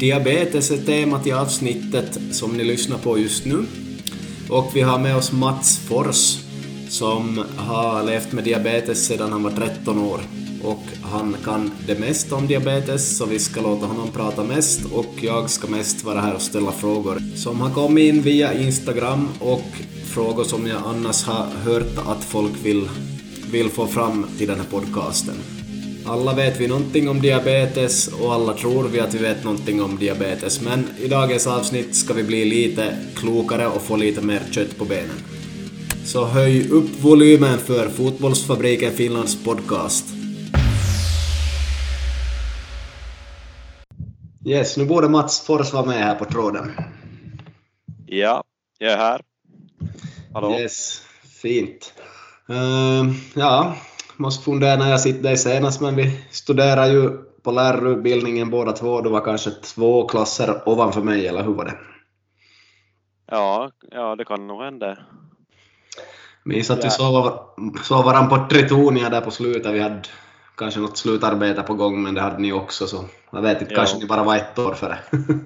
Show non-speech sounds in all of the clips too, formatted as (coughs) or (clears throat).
diabetes är temat i avsnittet som ni lyssnar på just nu. Och vi har med oss Mats Fors som har levt med diabetes sedan han var 13 år. Och han kan det mesta om diabetes, så vi ska låta honom prata mest och jag ska mest vara här och ställa frågor som har kommit in via Instagram och frågor som jag annars har hört att folk vill, vill få fram till den här podcasten. Alla vet vi någonting om diabetes och alla tror vi att vi vet någonting om diabetes, men i dagens avsnitt ska vi bli lite klokare och få lite mer kött på benen. Så höj upp volymen för Fotbollsfabriken Finlands podcast. Yes, nu borde Mats Fors vara med här på tråden. Ja, jag är här. Hallå? Yes, fint. Uh, ja, måste fundera när jag sitter dig senast, men vi studerar ju på lärarutbildningen båda två. Du var kanske två klasser ovanför mig, eller hur var det? Ja, ja det kan nog hända. Minns att vi sov, sov varandra på Tritonia där på slutet. Vi hade kanske något slutarbete på gång, men det hade ni också, så jag vet inte, kanske ni bara var ett år före.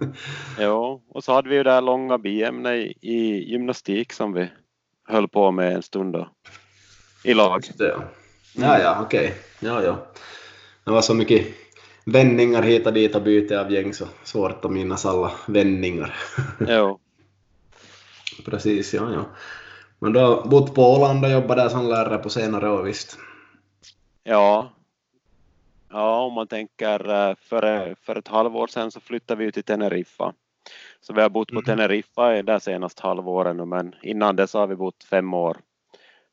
(laughs) jo, och så hade vi ju det här långa biämnet i, i gymnastik som vi höll på med en stund då, i lag. Det, ja. Ja, ja, okej. Okay. Ja, ja. Det var så mycket vändningar hit och dit och byte av gäng, så svårt att minnas alla vändningar. (laughs) jo. Precis, ja, ja. Men du har bott på Åland och jobbat där som lärare på senare år, visst? Ja. Ja, om man tänker eh, för, för ett halvår sedan så flyttade vi ut till Teneriffa. Så vi har bott på mm. Teneriffa i det senaste halvåret men innan dess har vi bott fem år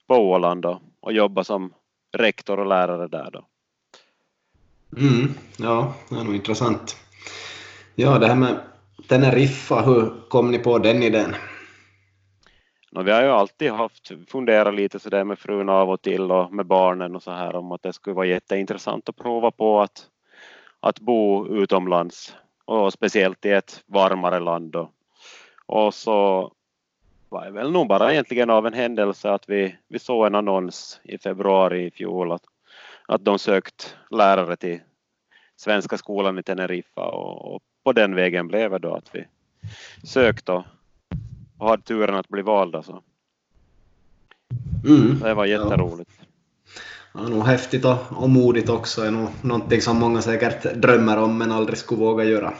på Åland då, och jobbat som rektor och lärare där då. Mm, ja, det är nog intressant. Ja, det här med Teneriffa, hur kom ni på den idén? No, vi har ju alltid haft funderat lite så där med frun av och till och med barnen och så här om att det skulle vara jätteintressant att prova på att, att bo utomlands och speciellt i ett varmare land. Då. Och så var det väl nog bara egentligen av en händelse att vi, vi såg en annons i februari i fjol att, att de sökt lärare till Svenska skolan i Teneriffa och, och på den vägen blev det då att vi sökte och hade turen att bli valda. Så. Mm. Det var jätteroligt. Ja, nog häftigt och, och modigt också. Det är nog någonting som många säkert drömmer om men aldrig skulle våga göra.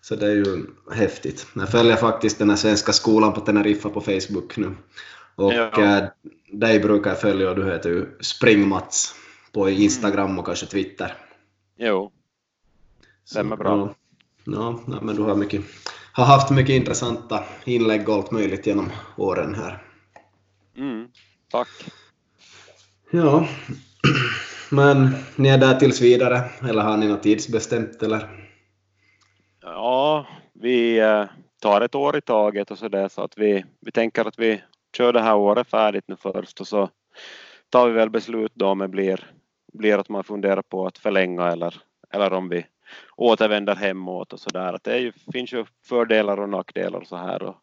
Så det är ju häftigt. Jag följer faktiskt den här svenska skolan på Teneriffa på Facebook nu. Och ja. äh, dig brukar jag följa och du heter ju Springmats på Instagram och kanske Twitter. Jo, stämmer bra. Ja, ja, men du har mycket har haft mycket intressanta inlägg och allt möjligt genom åren här. Mm, tack. Ja, (clears throat) men ni är där tills vidare, eller har ni något tidsbestämt eller? Ja, vi eh, tar ett år i taget och så där så att vi, vi tänker att vi kör det här året färdigt nu först och så tar vi väl beslut då om det blir, blir att man funderar på att förlänga eller, eller om vi återvänder hemåt och så där. Att det ju, finns ju fördelar och nackdelar och så här och,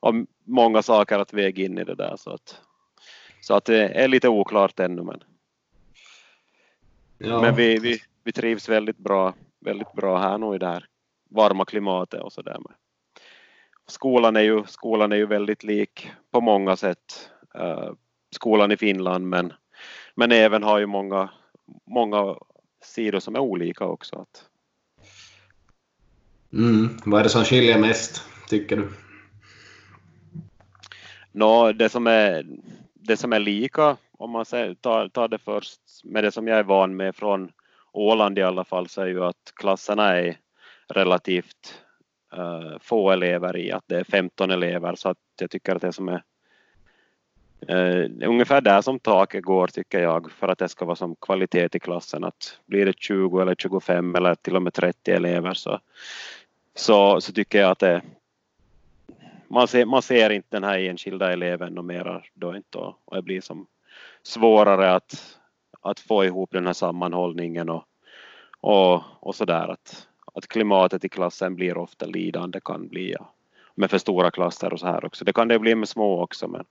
och många saker att väga in i det där så att, så att det är lite oklart ännu men, ja. men vi, vi, vi trivs väldigt bra, väldigt bra här nu i det här varma klimatet och så där. Skolan är ju, skolan är ju väldigt lik på många sätt uh, skolan i Finland men, men även har ju många, många sidor som är olika också. Att, Mm. Vad är det som skiljer mest, tycker du? Nå, det, som är, det som är lika, om man tar, tar det först med det som jag är van med från Åland i alla fall, så är ju att klasserna är relativt uh, få elever i, att det är 15 elever, så att jag tycker att det som är uh, ungefär där som taket går tycker jag för att det ska vara som kvalitet i klassen. Att blir det 20 eller 25 eller till och med 30 elever så, så, så tycker jag att det, man, ser, man ser inte den här enskilda eleven och mera då inte. Och, och det blir som svårare att, att få ihop den här sammanhållningen och, och, och sådär att, att klimatet i klassen blir ofta lidande kan bli ja. med för stora klasser och så här också. Det kan det bli med små också men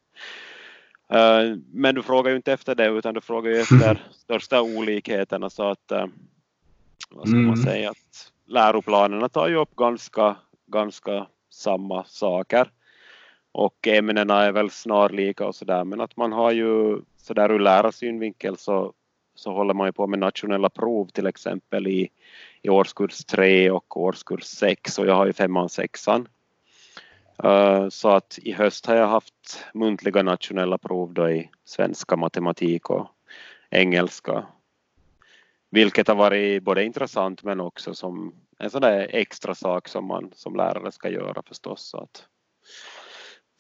uh, men du frågar ju inte efter det utan du frågar ju efter (laughs) största olikheterna så att uh, vad ska mm. man säga att läroplanerna tar ju upp ganska, ganska samma saker och ämnena är väl snarlika och sådär men att man har ju sådär ur lärarsynvinkel så, så håller man ju på med nationella prov till exempel i, i årskurs 3 och årskurs 6 och jag har ju femman och sexan. Eh, så att i höst har jag haft muntliga nationella prov då i svenska, matematik och engelska. Vilket har varit både intressant men också som en sån där extra sak som man som lärare ska göra förstås. Så att,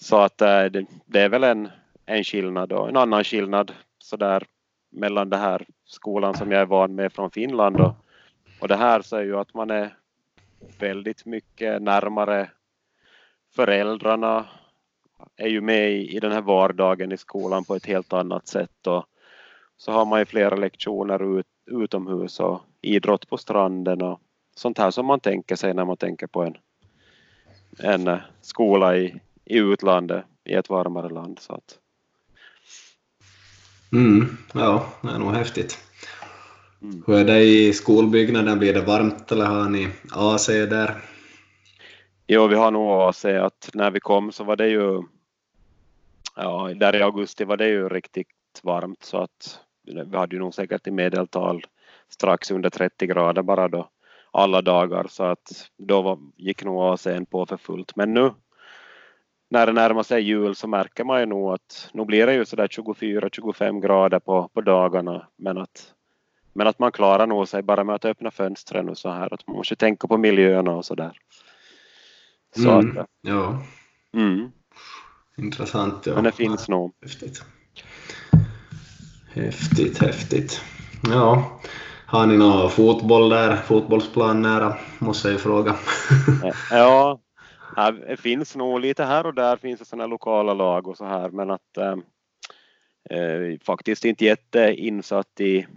så att eh, det, det, är väl en, en skillnad och en annan skillnad så där mellan det här skolan som jag är van med från Finland och, och det här säger ju att man är väldigt mycket närmare föräldrarna är ju med i, i den här vardagen i skolan på ett helt annat sätt och så har man ju flera lektioner ut, utomhus och idrott på stranden och sånt här som man tänker sig när man tänker på en, en eh, skola i, i utlandet i ett varmare land. Så att. Mm, ja, det är nog häftigt. Mm. Hur är det i skolbyggnaden? Blir det varmt eller har ni AC där? Jo, vi har nog AC att när vi kom så var det ju ja, där i augusti var det ju riktigt varmt så att vi hade ju nog säkert i medeltal strax under 30 grader bara då alla dagar så att då var, gick nog AC'n på för fullt. Men nu när det närmar sig jul så märker man ju nog att nu blir det ju sådär 24-25 grader på, på dagarna men att, men att man klarar nog sig bara med att öppna fönstren och så här att man måste tänka på miljöerna och så där. Så mm, att, ja. Mm. Intressant. Ja. Men det finns nog. Häftigt. Häftigt, häftigt. Ja, har ni någon fotboll där, fotbollsplan nära, måste jag ju fråga. (laughs) ja, det finns nog lite här och där finns det sådana lokala lag och så här men att äh, faktiskt inte jätteinsatt i,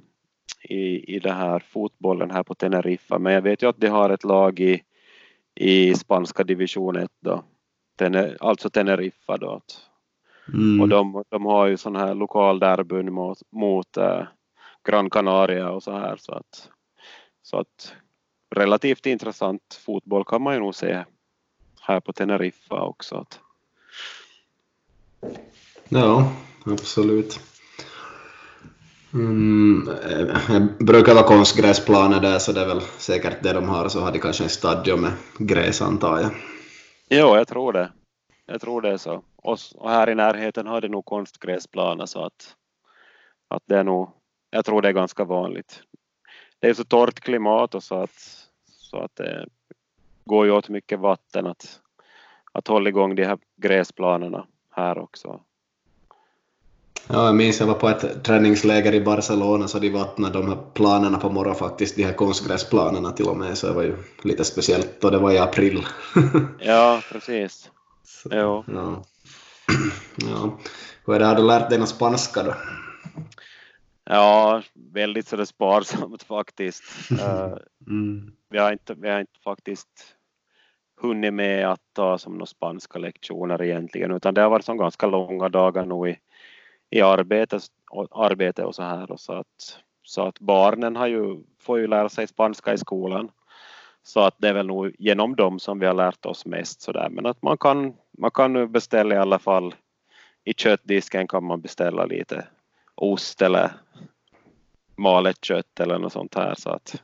i, i det här fotbollen här på Teneriffa men jag vet ju att de har ett lag i, i spanska division 1 då, Tener, alltså Teneriffa då. Mm. Och de, de har ju sån här lokal derbyn mot, mot äh, Gran Canaria och så här så att, så att relativt intressant fotboll kan man ju nog se här på Teneriffa också. Att. Ja, absolut. Mm, det brukar vara konstgräsplaner där så det är väl säkert det de har så har de kanske en stadion med gräs antar jag. Jo, jag tror det. Jag tror det är så. Och, och här i närheten har de nog konstgräsplaner så att, att det är nog, jag tror det är ganska vanligt. Det är så torrt klimat och så att, så att det går ju åt mycket vatten att, att hålla igång de här gräsplanerna här också. Ja, jag minns jag var på ett träningsläger i Barcelona så de vattnade de här planerna på morgonen faktiskt, de här konstgräsplanerna till och med, så det var ju lite speciellt och det var i april. (laughs) ja, precis. Så, jo. Ja. (clears throat) ja. Hur är det, har du lärt dig någon spanska då? Ja, väldigt sådär sparsamt (laughs) faktiskt. Eh, (laughs) mm. vi, har inte, vi har inte faktiskt hunnit med att ta som några spanska lektioner egentligen, utan det har varit som ganska långa dagar nu i, i arbete, och, arbete och så här. Och så, att, så att barnen har ju, får ju lära sig spanska i skolan. Så att det är väl nog genom dem som vi har lärt oss mest så där. Men att man kan, man kan nu beställa i alla fall i köttdisken kan man beställa lite ost eller malet kött eller något sånt här så att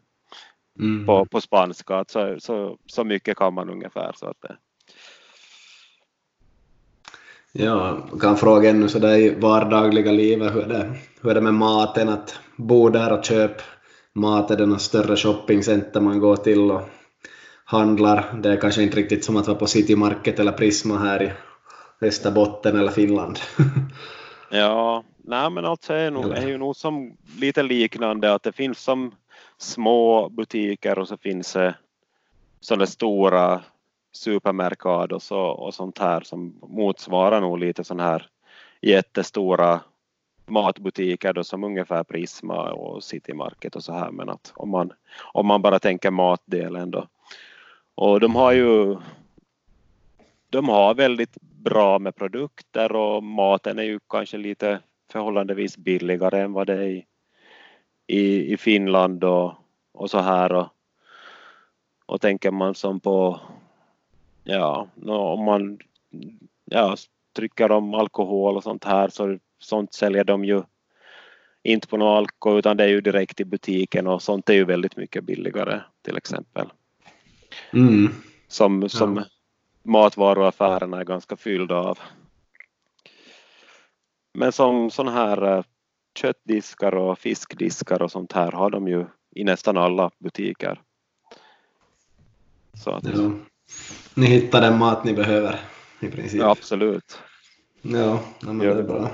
mm. på, på spanska så, så, så mycket kan man ungefär så att det, Ja, kan fråga ännu sådär i vardagliga livet, hur är, det, hur är det med maten? Att bo där och köpa mat, är det något större shoppingcenter man går till och handlar? Det är kanske inte riktigt som att vara på City Market eller Prisma här i Västerbotten eller Finland. (laughs) ja, nej men alltså är, nog, är ju nog som lite liknande att det finns som små butiker och så finns det sådana stora supermercados och, och sånt här som motsvarar nog lite sån här jättestora matbutiker då som ungefär Prisma och Citymarket och så här men att om man, om man bara tänker matdelen då. Och de har ju de har väldigt bra med produkter och maten är ju kanske lite förhållandevis billigare än vad det är i, i, i Finland och, och så här och, och tänker man som på, ja, om man ja, trycker om alkohol och sånt här så sånt säljer de ju inte på någon alkohol utan det är ju direkt i butiken och sånt är ju väldigt mycket billigare till exempel. Mm. Som, som ja. matvaruaffärerna är ganska fyllda av. Men som sådana här eh, köttdiskar och fiskdiskar och sånt här har de ju i nästan alla butiker. Så att, ja. Ni hittar den mat ni behöver i princip? Ja, absolut. Ja, men det är bra.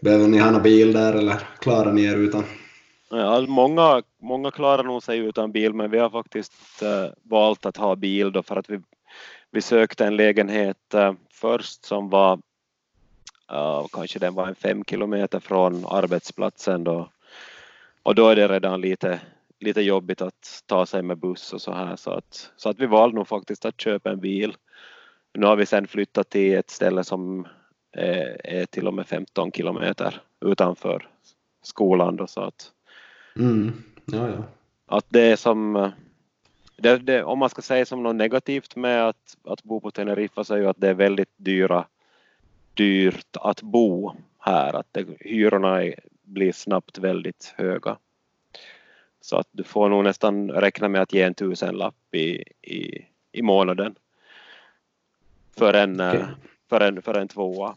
Behöver ni ha någon bil där eller klarar ni er utan? Ja, många, många klarar nog sig utan bil men vi har faktiskt äh, valt att ha bil då för att vi, vi sökte en lägenhet äh, först som var äh, kanske den var en fem kilometer från arbetsplatsen då och då är det redan lite, lite jobbigt att ta sig med buss och så här så att, så att vi valde nog faktiskt att köpa en bil. Nu har vi sen flyttat till ett ställe som är, är till och med 15 kilometer utanför skolan då så att mm. ja, ja. att det är som det, det, om man ska säga som något negativt med att, att bo på Teneriffa så är ju att det är väldigt dyra dyrt att bo här, att det, hyrorna är, blir snabbt väldigt höga. Så att du får nog nästan räkna med att ge en tusenlapp i, i, i månaden för en, okay. för en, för en tvåa.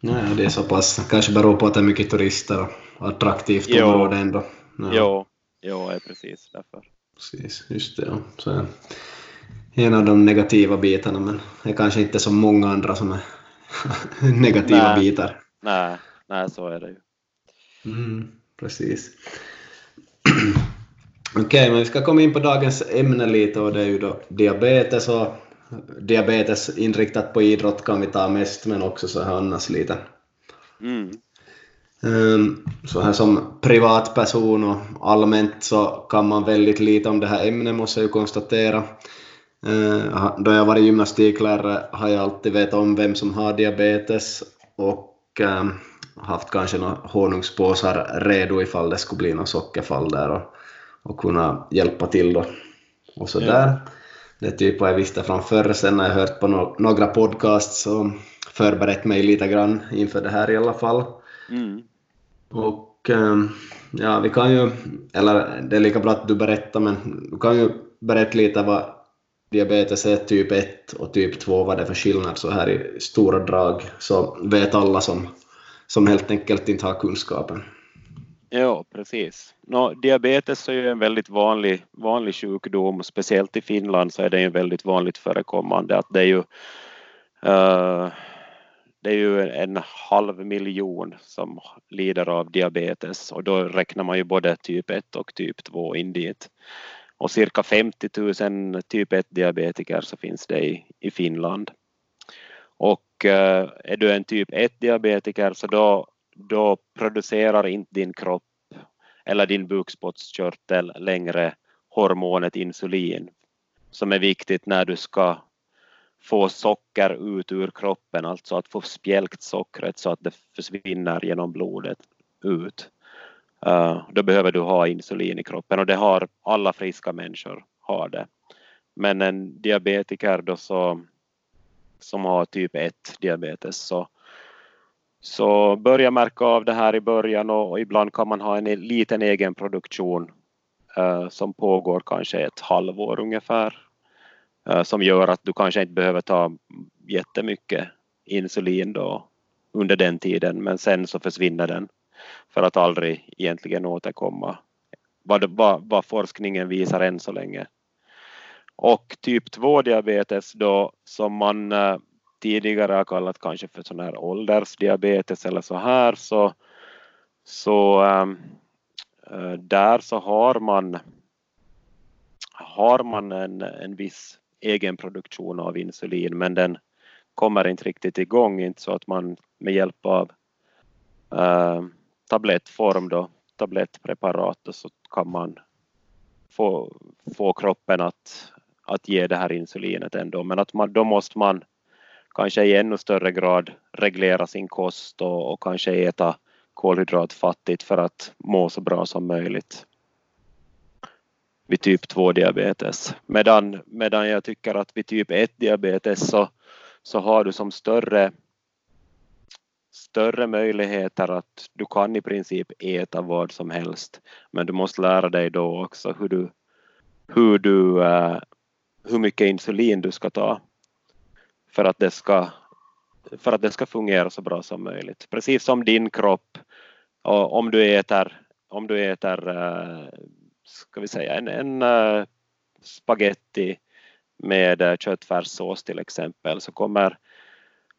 Nej, det är så pass. Kanske beror på att det är mycket turister och attraktivt jo. område ändå. Ja. Jo, jo, är precis därför. Precis, just det. Ja. Så en av de negativa bitarna, men det är kanske inte så många andra som är (laughs) negativa nej, bitar. Nej, nej, så är det ju. Mm, precis. Okej, okay, men vi ska komma in på dagens ämne lite och det är ju då diabetes och diabetes inriktat på idrott kan vi ta mest, men också så här annars lite. Mm. Um, så här som privatperson och allmänt så kan man väldigt lite om det här ämnet måste jag ju konstatera. Uh, då jag varit gymnastiklärare har jag alltid vetat om vem som har diabetes och um, haft kanske några honungspåsar redo ifall det skulle bli något sockerfall där och, och kunna hjälpa till då. Och så ja. där. Det är typ vad jag visste från förr, sen har jag hört på no några podcasts och förberett mig lite grann inför det här i alla fall. Mm. Och ehm, ja, vi kan ju, eller det är lika bra att du berättar, men du kan ju berätta lite vad diabetes är typ 1 och typ 2, vad det är för skillnad så här i stora drag, så vet alla som, som helt enkelt inte har kunskapen. Ja, precis. No, diabetes är ju en väldigt vanlig, vanlig sjukdom, speciellt i Finland så är det ju väldigt vanligt förekommande att det är ju uh, det är ju en halv miljon som lider av diabetes och då räknar man ju både typ 1 och typ 2 in dit. Och cirka 50 000 typ 1 diabetiker så finns det i, i Finland. Och Eh, är du en typ 1 diabetiker så alltså då då producerar inte din kropp eller din bukspottkörtel längre hormonet insulin som är viktigt när du ska få socker ut ur kroppen, alltså att få spjälkt sockret så att det försvinner genom blodet ut. Eh, då behöver du ha insulin i kroppen och det har alla friska människor har det. Men en diabetiker då så, som har typ 1 diabetes så så börja märka av det här i början och, och ibland kan man ha en e- liten egen produktion uh, som pågår kanske ett halvår ungefär. Uh, som gör att du kanske inte behöver ta jättemycket insulin då under den tiden men sen så försvinner den för att aldrig egentligen återkomma. Vad, vad, vad forskningen visar än så länge. Och typ 2 diabetes då som man eh, tidigare har kallat kanske för sån här åldersdiabetes eller så här så, så äh, där så har man har man en, en viss egen produktion av insulin men den kommer inte riktigt igång inte så att man med hjälp av äh, tablettform då, tablettpreparat då, så kan man få, få kroppen att, att ge det här insulinet ändå men att man, då måste man kanske i ännu större grad reglera sin kost och, och kanske äta kolhydratfattigt för att må så bra som möjligt. vid typ 2 diabetes. Medan, medan jag tycker att vid typ 1 diabetes så, så har du som större större möjligheter att du kan i princip äta vad som helst men du måste lära dig då också hur du, hur, du, äh, hur mycket insulin du ska ta för att, det ska, för att det ska fungera så bra som möjligt. Precis som din kropp, och om du äter, om du äter eh, ska vi säga en, en eh, spaghetti med eh, köttfärssås till exempel så kommer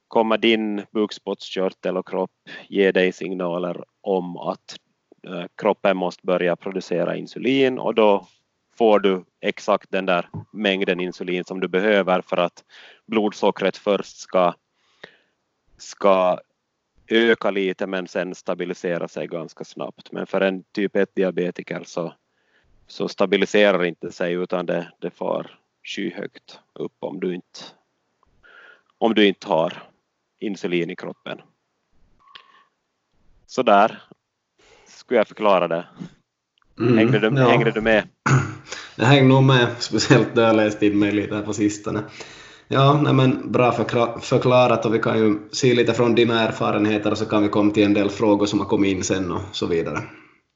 kommer din bukspottkörtel och kropp ge dig signaler om att kroppen måste börja producera insulin och då får du exakt den där mängden insulin som du behöver för att blodsockret först ska, ska öka lite men sen stabilisera sig ganska snabbt. Men för en typ 1-diabetiker så, så stabiliserar inte sig utan det, det far skyhögt upp om du inte, om du inte har insulin i kroppen. Så där skulle jag förklara det. Mm, hängde, du, ja. hängde du med? (clears throat) Jag hängde nog med, speciellt då jag läste in mig lite här på sistone. Ja, nej men bra förklarat och vi kan ju se lite från dina erfarenheter och så kan vi komma till en del frågor som har kommit in sen och så vidare.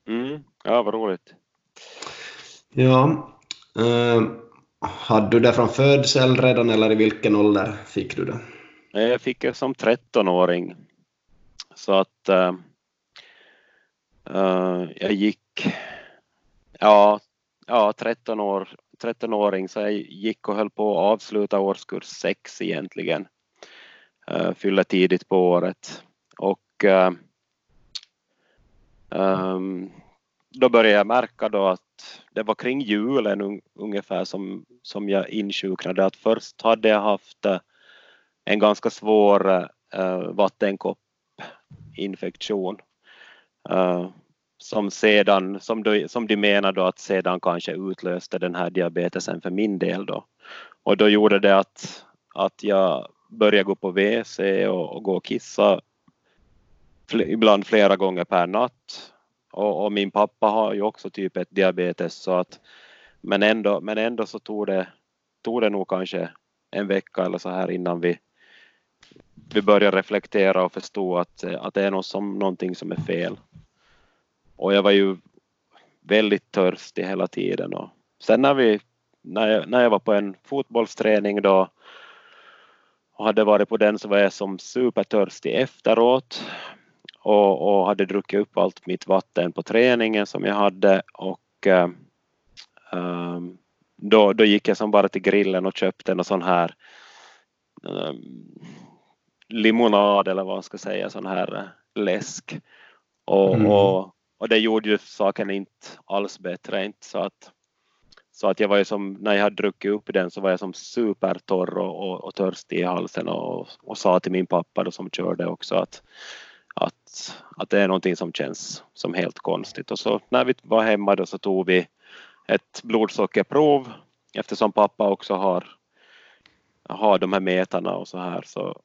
Mm, ja, vad roligt. Ja, eh, hade du det från födsel redan eller i vilken ålder fick du det? Jag fick det som 13-åring. Så att uh, uh, jag gick, ja, ja 13 år, 13-åring så jag gick och höll på att avsluta årskurs 6 egentligen. Eh, uh, fyllde tidigt på året. Och uh, um, då började jag märka då att det var kring julen un, ungefär som, som jag insjuknade. Att först hade jag haft eh, en ganska svår uh, vattenkoppinfektion. Uh, som sedan, som, då, som de menar då att sedan kanske utlöste den här diabetesen för min del då. Och då gjorde det att, att jag började gå på WC och, och gå och kissa fl ibland flera gånger per natt. Och, och, min pappa har ju också typ 1-diabetes, så att men ändå, men ändå så tog det, tog det nog kanske en vecka eller så här innan vi vi började reflektera och förstå att, att det är något som, någonting som är fel. Och jag var ju väldigt törstig hela tiden. Och sen när, vi, när, jag, när jag var på en fotbollsträning då och hade varit på den så var jag som supertörstig efteråt och, och hade druckit upp allt mitt vatten på träningen som jag hade och äh, då, då gick jag som bara till grillen och köpte en sån här äh, limonad eller vad man ska säga, sån här eh, läsk. Och, mm. och, och det gjorde ju saken inte alls bättre. Inte? Så, att, så att jag var ju som, när jag hade druckit upp den så var jag som supertorr och, och, och törstig i halsen och, och sa till min pappa då som körde också att, att, att det är någonting som känns som helt konstigt. Och så när vi var hemma då så tog vi ett blodsockerprov eftersom pappa också har, har de här metarna och så här så,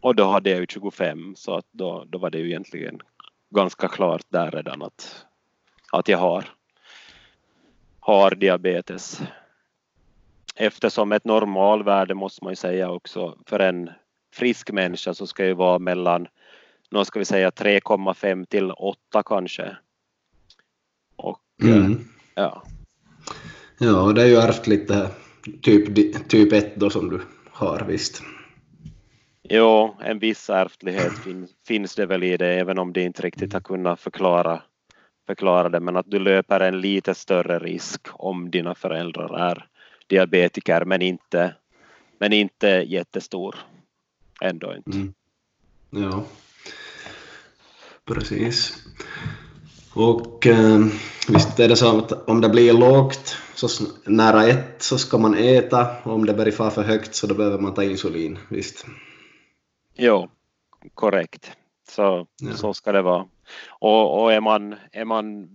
och då hade jag ju 25 så att då, då var det ju egentligen ganska klart där redan att, att jag har, har diabetes. Eftersom ett normalvärde måste man ju säga också för en frisk människa så ska ju vara mellan nu ska vi säga 3,5 till 8 kanske. Och mm. ja. Ja, det är ju ärftligt det här typ, typ 1 då som du har visst. Jo, en viss ärftlighet fin, finns det väl i det, även om det inte riktigt har kunnat förklara, förklara det, men att du löper en lite större risk om dina föräldrar är diabetiker, men inte, men inte jättestor. Ändå inte. Mm. Ja, precis. Och eh, visst är det så att om det blir lågt, så nära ett, så ska man äta, och om det börjar fara för högt så då behöver man ta insulin, visst. Jo, korrekt. Så, ja. så ska det vara. Och, och är, man, är man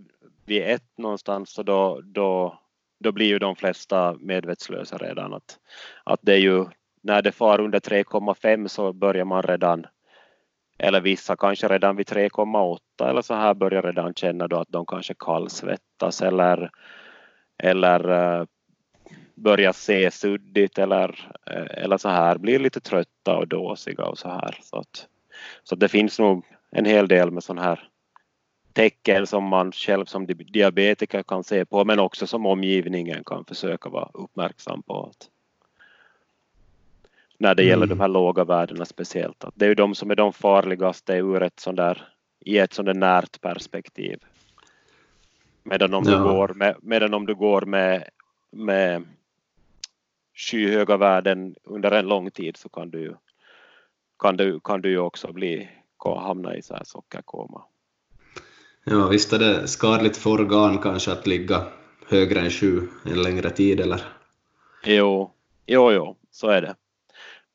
vid ett någonstans så då, då, då blir ju de flesta medvetslösa redan. Att, att det är ju, när det far under 3,5 så börjar man redan eller vissa kanske redan vid 3,8 eller så här börjar redan känna då att de kanske kallsvettas eller, eller uh, börjar se suddigt eller, uh, eller så här, blir lite trötta och dåsiga och så här. Så, att, så att det finns nog en hel del med sån här tecken som man själv som diabetiker kan se på men också som omgivningen kan försöka vara uppmärksam på. Att när det gäller mm. de här låga värdena speciellt. Att det är ju de som är de farligaste ur ett sånt där, i ett sånt där närt perspektiv. Medan om, ja. du, går med, medan om du går med, med skyhöga värden under en lång tid så kan du, kan du, kan du ju också bli, hamna i så här sockerkoma. Ja, visst är det skadligt för organ kanske att ligga högre än sju en längre tid eller? Jo, jo, jo, så är det.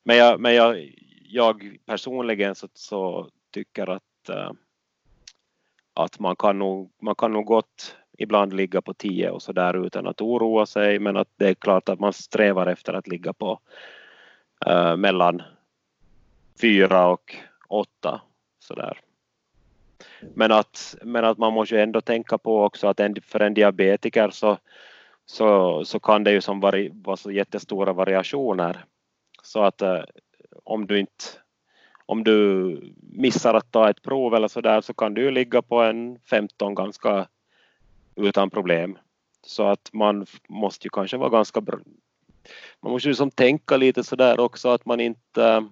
Men jag, men jag, jag personligen så, så tycker att, äh, att man, kan nog, man kan nog gott ibland ligga på tio och så där utan att oroa sig men att det är klart att man strävar efter att ligga på uh, mellan fyra och åtta sådär. Men att, men att man måste ju ändå tänka på också att en, för en diabetiker så, så, så kan det ju som vari, vara så jättestora variationer. Så att eh, om du inte om du missar att ta ett prov eller så där så kan du ligga på en 15 ganska utan problem. Så att man måste ju kanske vara ganska bra. Man måste ju som tänka lite så där också att man inte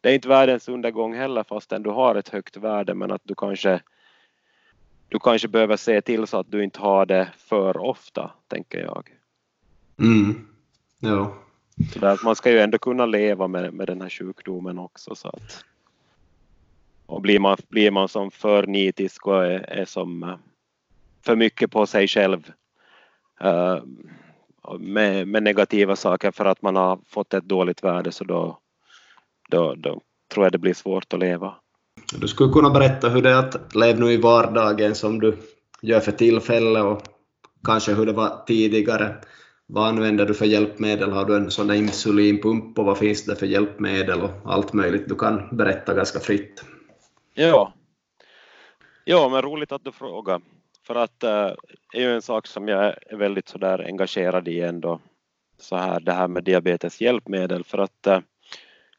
det är inte världens undergång heller fastän du har ett högt värde men att du kanske du kanske behöver se till så att du inte har det för ofta, tänker jag. Mm. Ja. Så där, man ska ju ändå kunna leva med, med den här sjukdomen också. Så att, och blir man, blir man som för nitisk och är, är som för mycket på sig själv uh, med, med negativa saker för att man har fått ett dåligt värde så då, då, då tror jag det blir svårt att leva. Du skulle kunna berätta hur det är att leva nu i vardagen som du gör för tillfället och kanske hur det var tidigare. Vad använder du för hjälpmedel? Har du en sån där insulinpump och vad finns det för hjälpmedel och allt möjligt? Du kan berätta ganska fritt. Ja, ja men roligt att du frågar. För att det är ju en sak som jag är väldigt sådär engagerad i ändå. Så här, det här med diabetes hjälpmedel för att eh,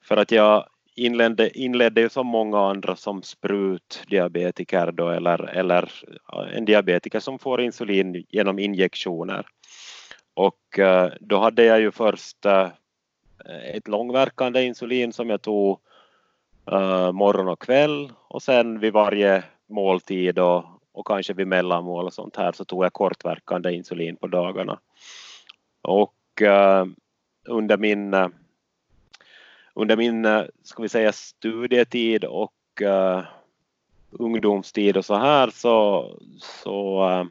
för att jag inledde, inledde ju som många andra som sprutdiabetiker då eller, eller eh, en diabetiker som får insulin genom injektioner. Och då hade jag ju först ett långverkande insulin som jag tog morgon och kväll och sen vid varje måltid och, och kanske vid mellanmål och sånt här så tog jag kortverkande insulin på dagarna. Och uh, under min eh, under min, eh, ska vi säga studietid och uh, ungdomstid och så här så, så uh,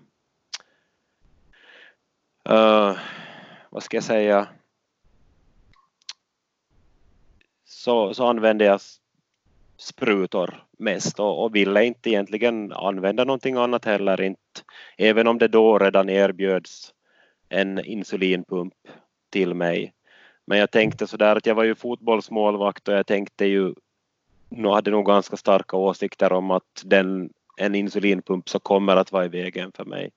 uh, vad ska jag säga, så, så använde jag sprutor mest och, och, ville inte egentligen använda någonting annat heller inte, även om det då redan erbjöds en insulinpump till mig men jag tänkte sådär att jag var ju fotbollsmålvakt och jag tänkte ju, nu hade nog ganska starka åsikter om att den, en insulinpump så kommer att vara i vägen för mig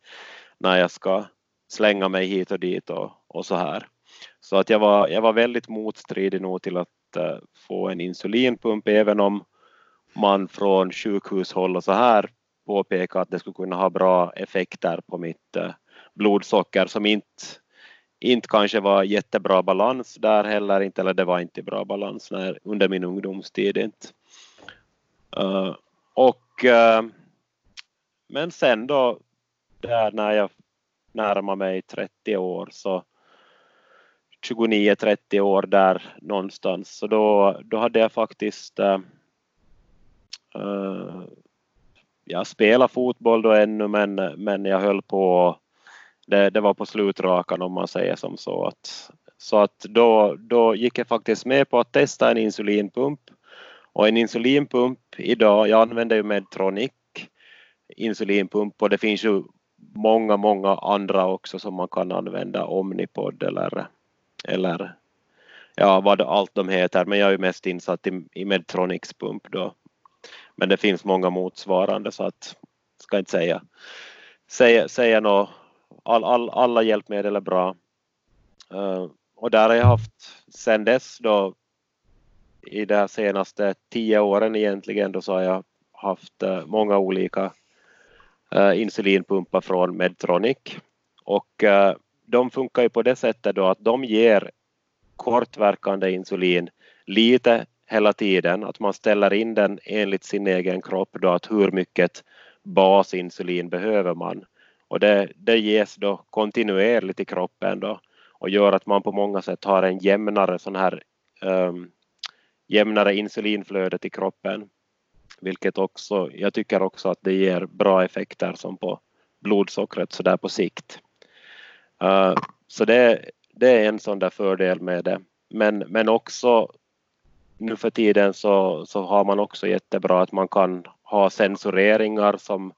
när jag ska slänga mig hit och dit och, och så här. Så att jag var, jag var väldigt motstridig nog till att uh, få en insulinpump även om man från sjukhushåll och så här påpekar att det skulle kunna ha bra effekter på mitt eh, blodsocker som inte inte kanske var jättebra balans där heller inte, eller det var inte bra balans när, under min ungdomstid inte. Uh, och uh, men sen då där när jag närmar mig 30 år så 29-30 år där någonstans så då, då hade jag faktiskt uh, Eh, jag spelar fotboll då ännu men, men jag höll på det, det var på slutrakan om man säger som så. Att, så att då, då gick jag faktiskt med på att testa en insulinpump. Och en insulinpump idag, jag använder ju Medtronic insulinpump och det finns ju många, många andra också som man kan använda, Omnipod eller, eller ja, vad allt de heter, men jag är ju mest insatt i, i Medtronics pump då. Men det finns många motsvarande så att, ska inte säga, säga, säga något all, all, alla hjälpmedel är bra. Uh, och där har jag haft sen dess då i de senaste tio åren egentligen då så har jag haft uh, många olika uh, insulinpumpar från Medtronic och de funkar ju på det sättet då att de ger kortverkande insulin lite hela tiden, att man ställer in den enligt sin egen kropp då att hur mycket basinsulin behöver man och det, det ges då kontinuerligt i kroppen då och gör att man på många sätt har en jämnare sån här um, jämnare insulinflödet i kroppen vilket också, jag tycker också att det ger bra effekter som på blodsockret så där på sikt. Uh, så det, det är en sån där fördel med det. Men, men också nu för tiden så, så har man också jättebra att man kan ha sensoreringar som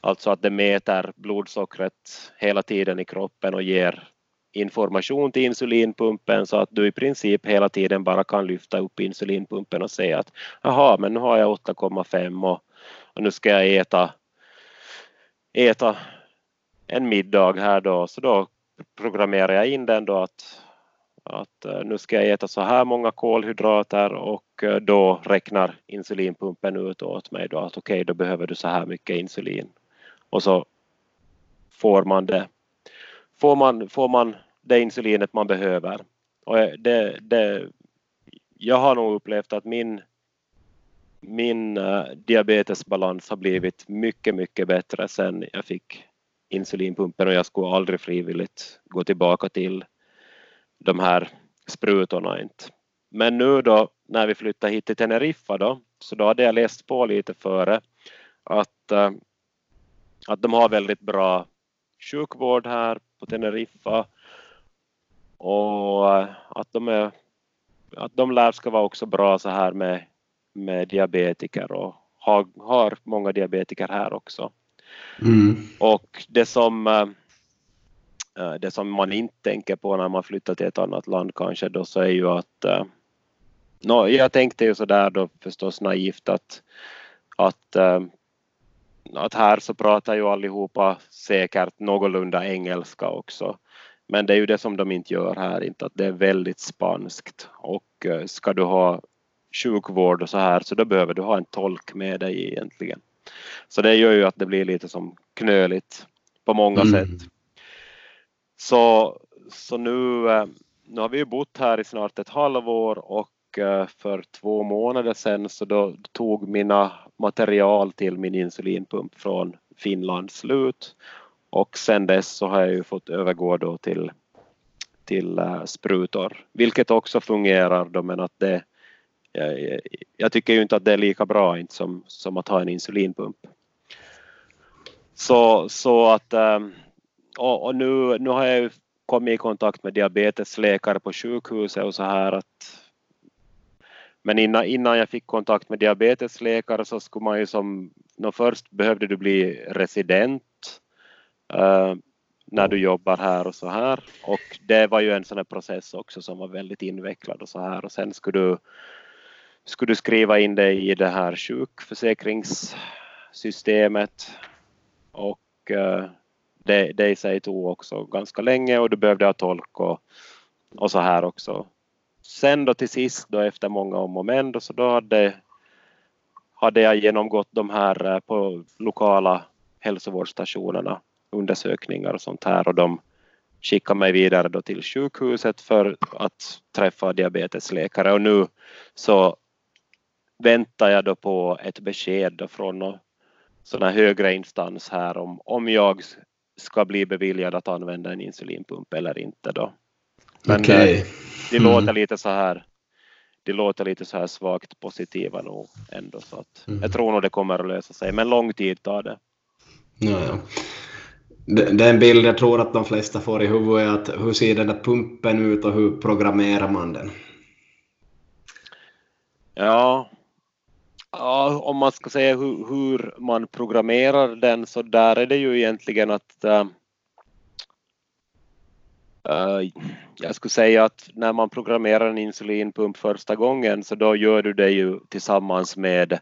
alltså att det mäter blodsockret hela tiden i kroppen och ger information till insulinpumpen så att du i princip hela tiden bara kan lyfta upp insulinpumpen och säga att jaha, men nu har jag 8,5 och, och nu ska jag äta, äta en middag här då, så då programmerar jag in den då att, att eh, nu ska jag äta så här många kolhydrater och eh, då räknar insulinpumpen ut åt mig då att okej, okay, då behöver du så här mycket insulin och så får man det, får man, får man det insulinet man behöver. Och eh, det, det, jag har nog upplevt att min, min diabetesbalans har blivit mycket, mycket bättre sen jag fick insulinpumpen och jag skulle aldrig frivilligt gå tillbaka till de här sprutorna inte. Men nu då när vi flyttade hit till Teneriffa då, så då hade jag läst på lite före att, uh, att de har väldigt bra sjukvård här på Teneriffa och uh, att de, är, att de lär ska vara också bra så här med, med diabetiker och har, har många diabetiker här också. Mm. Och det som, eh, eh, det som man inte tänker på när man flyttar till ett annat land kanske då så är ju att eh, no, jag tänkte ju sådär då förstås naivt att, att, att här så pratar ju allihopa säkert någorlunda engelska också. Men det är ju det som de inte gör här, inte att det är väldigt spanskt och ska du ha sjukvård och så här så då behöver du ha en tolk med dig egentligen. Så det gör ju att det blir lite som knöligt på många mm. sätt. Så, så nu, eh, nu har vi ju bott här i snart ett halvår och eh, för två månader sedan så då tog mina material till min insulinpump från Finland slut och sen dess så har jag ju fått övergå då till, till eh, sprutor, vilket också fungerar då men att det, jag, jag, tycker ju inte att det är lika bra inte som, som att ha en insulinpump. Så, så att och, och nu, nu har jag kommit i kontakt med diabetesläkare på sjukhuset och så här att men innan, innan jag fick kontakt med diabetesläkare så skulle man ju som, no, först behövde du bli resident uh, när du jobbar här och så här. Och det var ju en sån här process också som var väldigt invecklad och så här. Och sen skulle du skulle du skriva in dig i det här sjukförsäkringssystemet. Och uh, det, det i sig tog också ganska länge och du behövde ha tolk och, och så här också. Sen då till sist då efter många om och men då, så då hade, hade jag genomgått de här eh, på lokala hälsovårdsstationerna undersökningar och sånt här och de skickade mig vidare då till sjukhuset för att träffa diabetesläkare och nu så väntar jag då på ett besked då från någon sån här högre instans här om, om jag ska bli beviljad att använda en insulinpump eller inte då. Men okay. Eh, det mm. låter lite så här det låter lite så här svagt positiva nog ändå så att mm. jag tror nog det kommer att lösa sig men lång tid tar det. Ja, ja. Den bild jag tror att de flesta får i huvudet är att hur ser den där pumpen ut och hur programmerar man den? Ja, Ja, om man ska säga hur, hur, man programmerar den så där är det ju egentligen att äh, jag skulle säga att när man programmerar en insulinpump första gången så då gör du det ju tillsammans med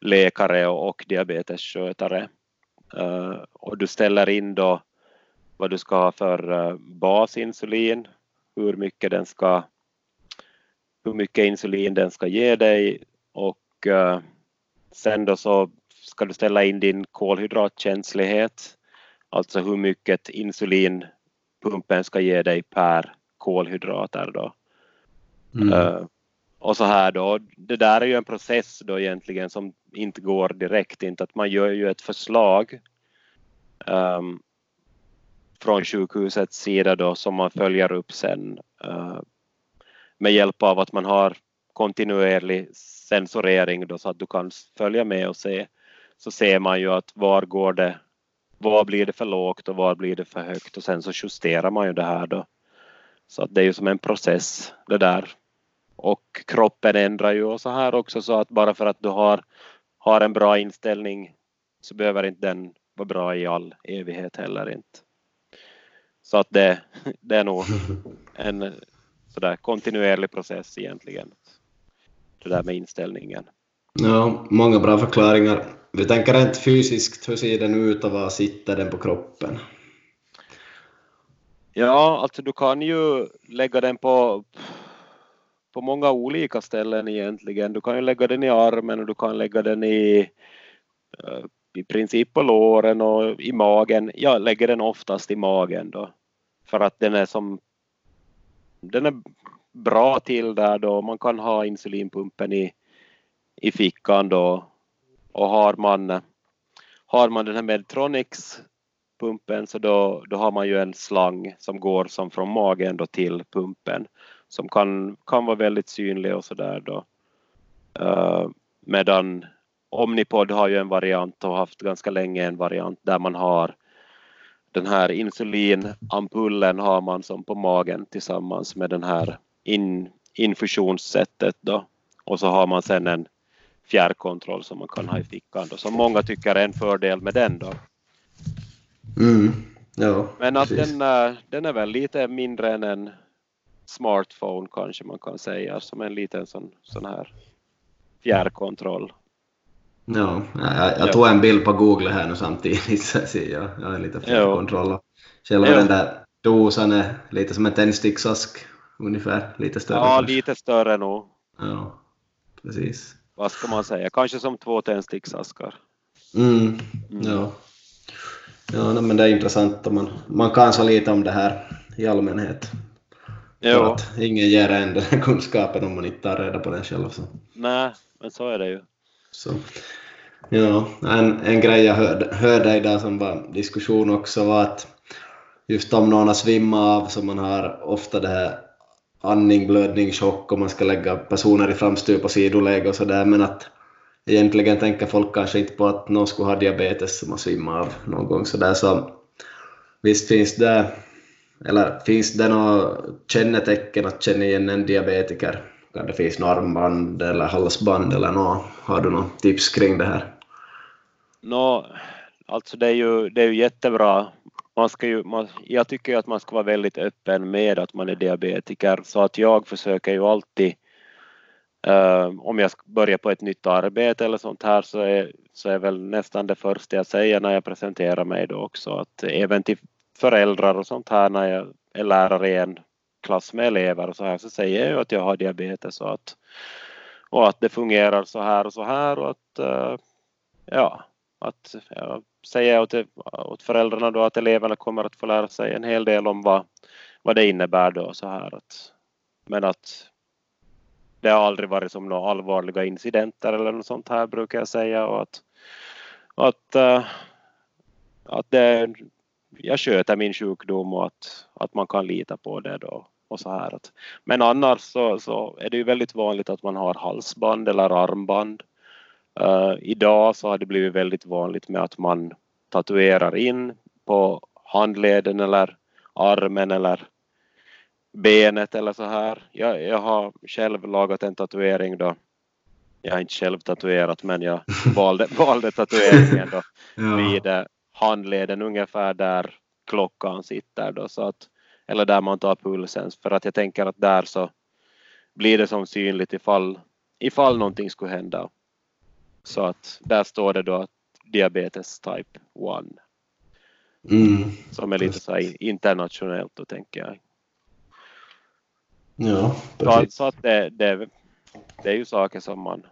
läkare och, och diabetesskötare. Uh, och du ställer in då vad du ska ha för uh, basinsulin, hur mycket den ska hur mycket insulin den ska ge dig och uh, sen då så ska du ställa in din kolhydratkänslighet, alltså hur mycket insulin pumpen ska ge dig per kolhydrater då. Mm. Uh, och så här då, det där är ju en process då egentligen som inte går direkt, inte att man gör ju ett förslag um, från sjukhusets sida då som man följer upp sen uh, med hjälp av att man har kontinuerlig sensorering då så att du kan följa med och se så ser man ju att var går det, var blir det för lågt och var blir det för högt och sen så justerar man ju det här då. Så att det är ju som en process det där. Och kroppen ändrar ju och så här också så att bara för att du har, har en bra inställning så behöver inte den vara bra i all evighet heller inte. Så att det, det är nog (laughs) en sådär kontinuerlig process egentligen. Det där med inställningen. Ja, många bra förklaringar. Vi tänker rent fysiskt, hur ser den ut och var sitter den på kroppen? Ja, alltså du kan ju lägga den på, på många olika ställen egentligen. Du kan ju lägga den i armen och du kan lägga den i, eh, i princip på låren och i magen. Jag lägger den oftast i magen då för att den är som den är bra till där då. Man kan ha insulinpumpen i, i fickan då och har man, har man den här Medtronics pumpen så då, då har man ju en slang som går som från magen då till pumpen som kan, kan vara väldigt synlig och sådär då. Uh, medan Omnipod har ju en variant och haft ganska länge en variant där man har den här insulinampullen har man som på magen tillsammans med den här in, infusionssättet då. Och så har man sen en fjärrkontroll som man kan ha i fickan då, som många tycker är en fördel med den då. Mm. Ja, Men att den, är, den är väl lite mindre än en smartphone kanske man kan säga, som en liten sån, sån här fjärrkontroll. Ja, jag, jag tog en bild på Google här nu samtidigt (laughs) så jag, jag har lite fjärrkontroll. Själva jo. den där dosan är lite som en tändsticksask ungefär, lite större. Ja, lite större nog. Ja, precis. Vad ska man säga, kanske som två tändsticksaskar. Mm, mm. Ja. Ja, men det är intressant och man, man kan så lite om det här i allmänhet. Jo. Att ingen ger en den kunskapen om man inte tar reda på den själv. Så. Nej, men så är det ju. Så. Ja, en, en grej jag hörde, hörde idag som var diskussion också var att just om någon har svimmat av så man har ofta det här andning, blödning, chock och man ska lägga personer i framstup och sidoläge och sådär men att egentligen tänker folk kanske inte på att någon skulle ha diabetes som man svimmar av någon gång sådär så visst finns det eller finns det några kännetecken att känna igen en diabetiker? Kan det finnas något armband eller halsband eller något? Har du något tips kring det här? Nå, alltså det är ju, det är ju jättebra. Man ska ju, man, jag tycker att man ska vara väldigt öppen med att man är diabetiker. Så att jag försöker ju alltid Uh, om jag börjar på ett nytt arbete eller sånt här så är, så är väl nästan det första jag säger när jag presenterar mig då också. Att även till föräldrar och sånt här när jag är lärare i en klass med elever och så här så säger jag ju att jag har diabetes och att, och att det fungerar så här och så här och att uh, ja, att jag säga åt, åt föräldrarna då att eleverna kommer att få lära sig en hel del om vad, vad det innebär då så här att men att det har aldrig varit som några allvarliga incidenter eller något sånt här brukar jag säga och att, att, eh, att det, jag sköter min sjukdom och att, att man kan lita på det då och så här. Att, men annars så, så är det ju väldigt vanligt att man har halsband eller armband. Uh, idag så har det blivit väldigt vanligt med att man tatuerar in på handleden eller armen eller benet eller så här. Jag, jag har själv lagat en tatuering då. Jag har inte själv tatuerat men jag (laughs) valde, valde tatueringen då (laughs) ja. vid eh, handleden ungefär där klockan sitter då så att eller där man tar pulsen för att jag tänker att där så blir det som synligt ifall, ifall någonting skulle hända. Så att där står det då diabetes type 1. Mm. Som är lite så här internationellt då tänker jag. Ja, så, att, så att det, det, det är ju saker som man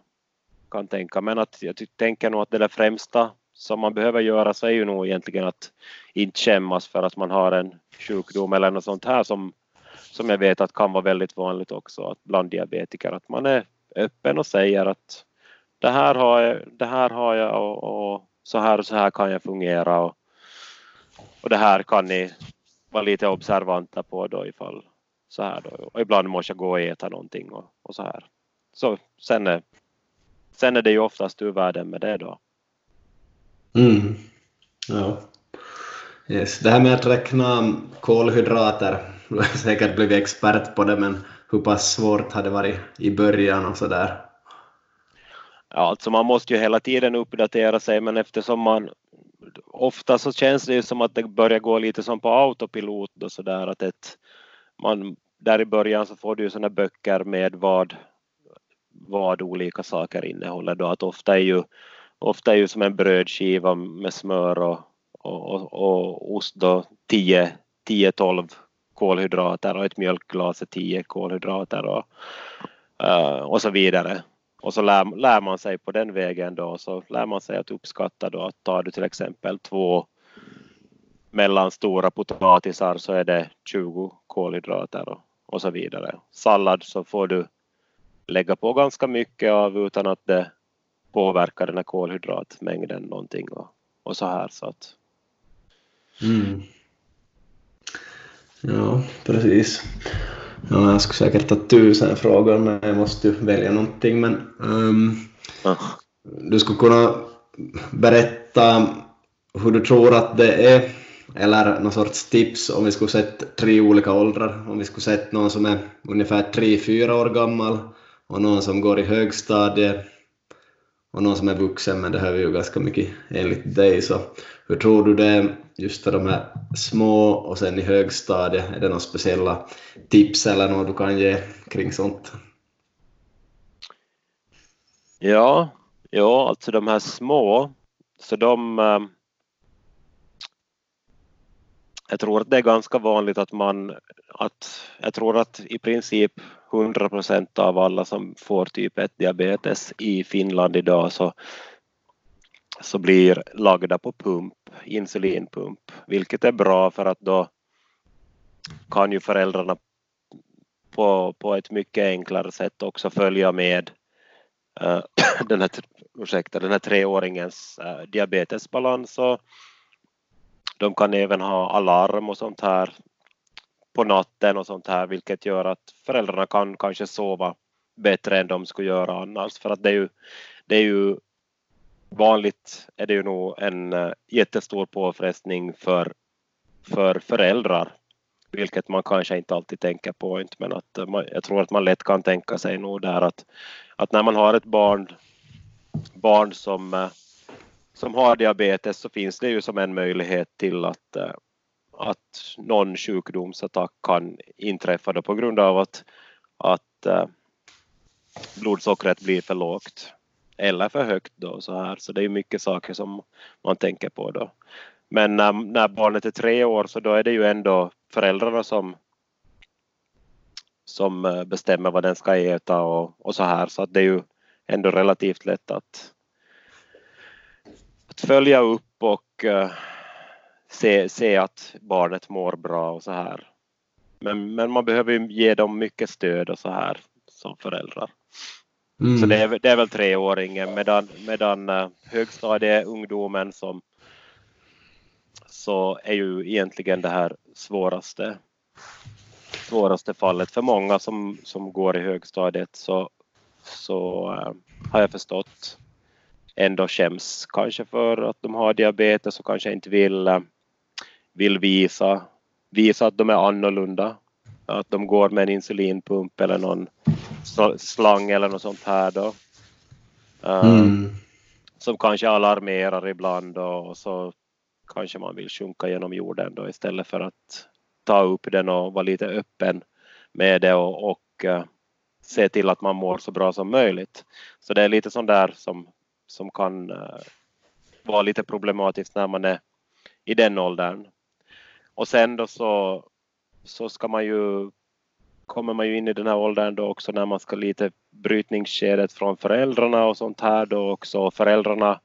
kan tänka. Men att jag tänker nog att det där främsta som man behöver göra så är ju nog egentligen att inte skämmas för att man har en sjukdom eller något sånt här som, som jag vet att kan vara väldigt vanligt också att bland diabetiker att man är öppen och säger att det här har jag, det här har jag och, och så här och så här kan jag fungera och, och det här kan ni vara lite observanta på då ifall så här då. Och ibland måste jag gå och äta någonting och, och så här. Så sen är, sen är det ju oftast ur världen med det då. Mm. Ja. Yes. Det här med att räkna kolhydrater, du har säkert blivit expert på det, men hur pass svårt har det varit i början och så där? Alltså man måste ju hela tiden uppdatera sig, men eftersom man ofta så känns det ju som att det börjar gå lite som på autopilot och så där att ett, man, där i början så får du ju sådana böcker med vad, vad olika saker innehåller då, att ofta är ju ofta är ju som en brödskiva med smör och, och, och ost då 10-12 kolhydrater och ett mjölkglas är 10 kolhydrater och, eh, och så vidare. Och så lär, lär, man sig på den vägen då så lär man sig att uppskatta då att tar du till exempel två mellanstora potatisar så är det 20 kolhydrater och, och så vidare. Sallad så får du lägga på ganska mycket av utan att det påverkar den här kolhydratmängden någonting och, och så här så att. Mm. Ja, precis. Ja, jag skulle säkert ta tusen frågor men jag måste välja någonting men um, ja. du skulle kunna berätta hur du tror att det är eller någon sorts tips om vi skulle sett tre olika åldrar. Om vi skulle sett någon som är ungefär tre, fyra år gammal och någon som går i högstadiet och någon som är vuxen, men det hör vi ju ganska mycket enligt dig. Så hur tror du det är just för de här små och sen i högstadiet? Är det några speciella tips eller något du kan ge kring sånt? Ja, ja alltså de här små, så de... Eh, jag tror att det är ganska vanligt att man... Att, jag tror att i princip 100 procent av alla som får typ 1 diabetes i Finland idag så, så blir lagda på pump, insulinpump, vilket är bra för att då kan ju föräldrarna på, på ett mycket enklare sätt också följa med uh, (clears throat) den, här, ursäkta, den här treåringens uh, diabetesbalans. Och de kan även ha alarm och sånt här på natten och sånt här vilket gör att föräldrarna kan kanske sova bättre än de skulle göra annars. För att det är ju, det är ju vanligt är det ju nog en eh, jättestor påfrestning för, för föräldrar vilket man kanske inte alltid tänker på. Men att eh, man, jag tror att man lätt kan tänka sig nog där att, att när man har ett barn, barn som, eh, som har diabetes så finns det ju som en möjlighet till att att någon sjukdomsattack kan inträffa då på grund av att, att äh, blodsockret blir för lågt eller för högt då så här så det är mycket saker som man tänker på då. Men när, när barnet är tre år så då är det ju ändå föräldrarna som som eh, bestämmer vad den ska äta och, och så här så att det är ju ändå relativt lätt att, att följa upp och eh, se, se att barnet mår bra och så här. Men, men man behöver ju ge dem mycket stöd och så här som föräldrar. Mm. Så det är, det är väl treåringen medan, medan uh, högstadieungdomen som så är ju egentligen det här svåraste svåraste fallet för många som, som går i högstadiet så, så uh, har jag förstått ändå skäms kanske för att de har diabetes och kanske inte vill uh, vill visa, visa att de är annorlunda. Att de går med en insulinpump eller någon slang eller något sånt här då. Uh, mm. Som kanske alarmerar ibland och så kanske man vill sjunka genom jorden då istället för att ta upp den och vara lite öppen med det och, och uh, se till att man mår så bra som möjligt. Så det är lite sånt där som, som kan uh, vara lite problematiskt när man är i den åldern. Och sen då så, så ska man ju kommer man ju in i den här åldern då också när man ska lite brytningsskedet från föräldrarna och sånt här då också. Föräldrarna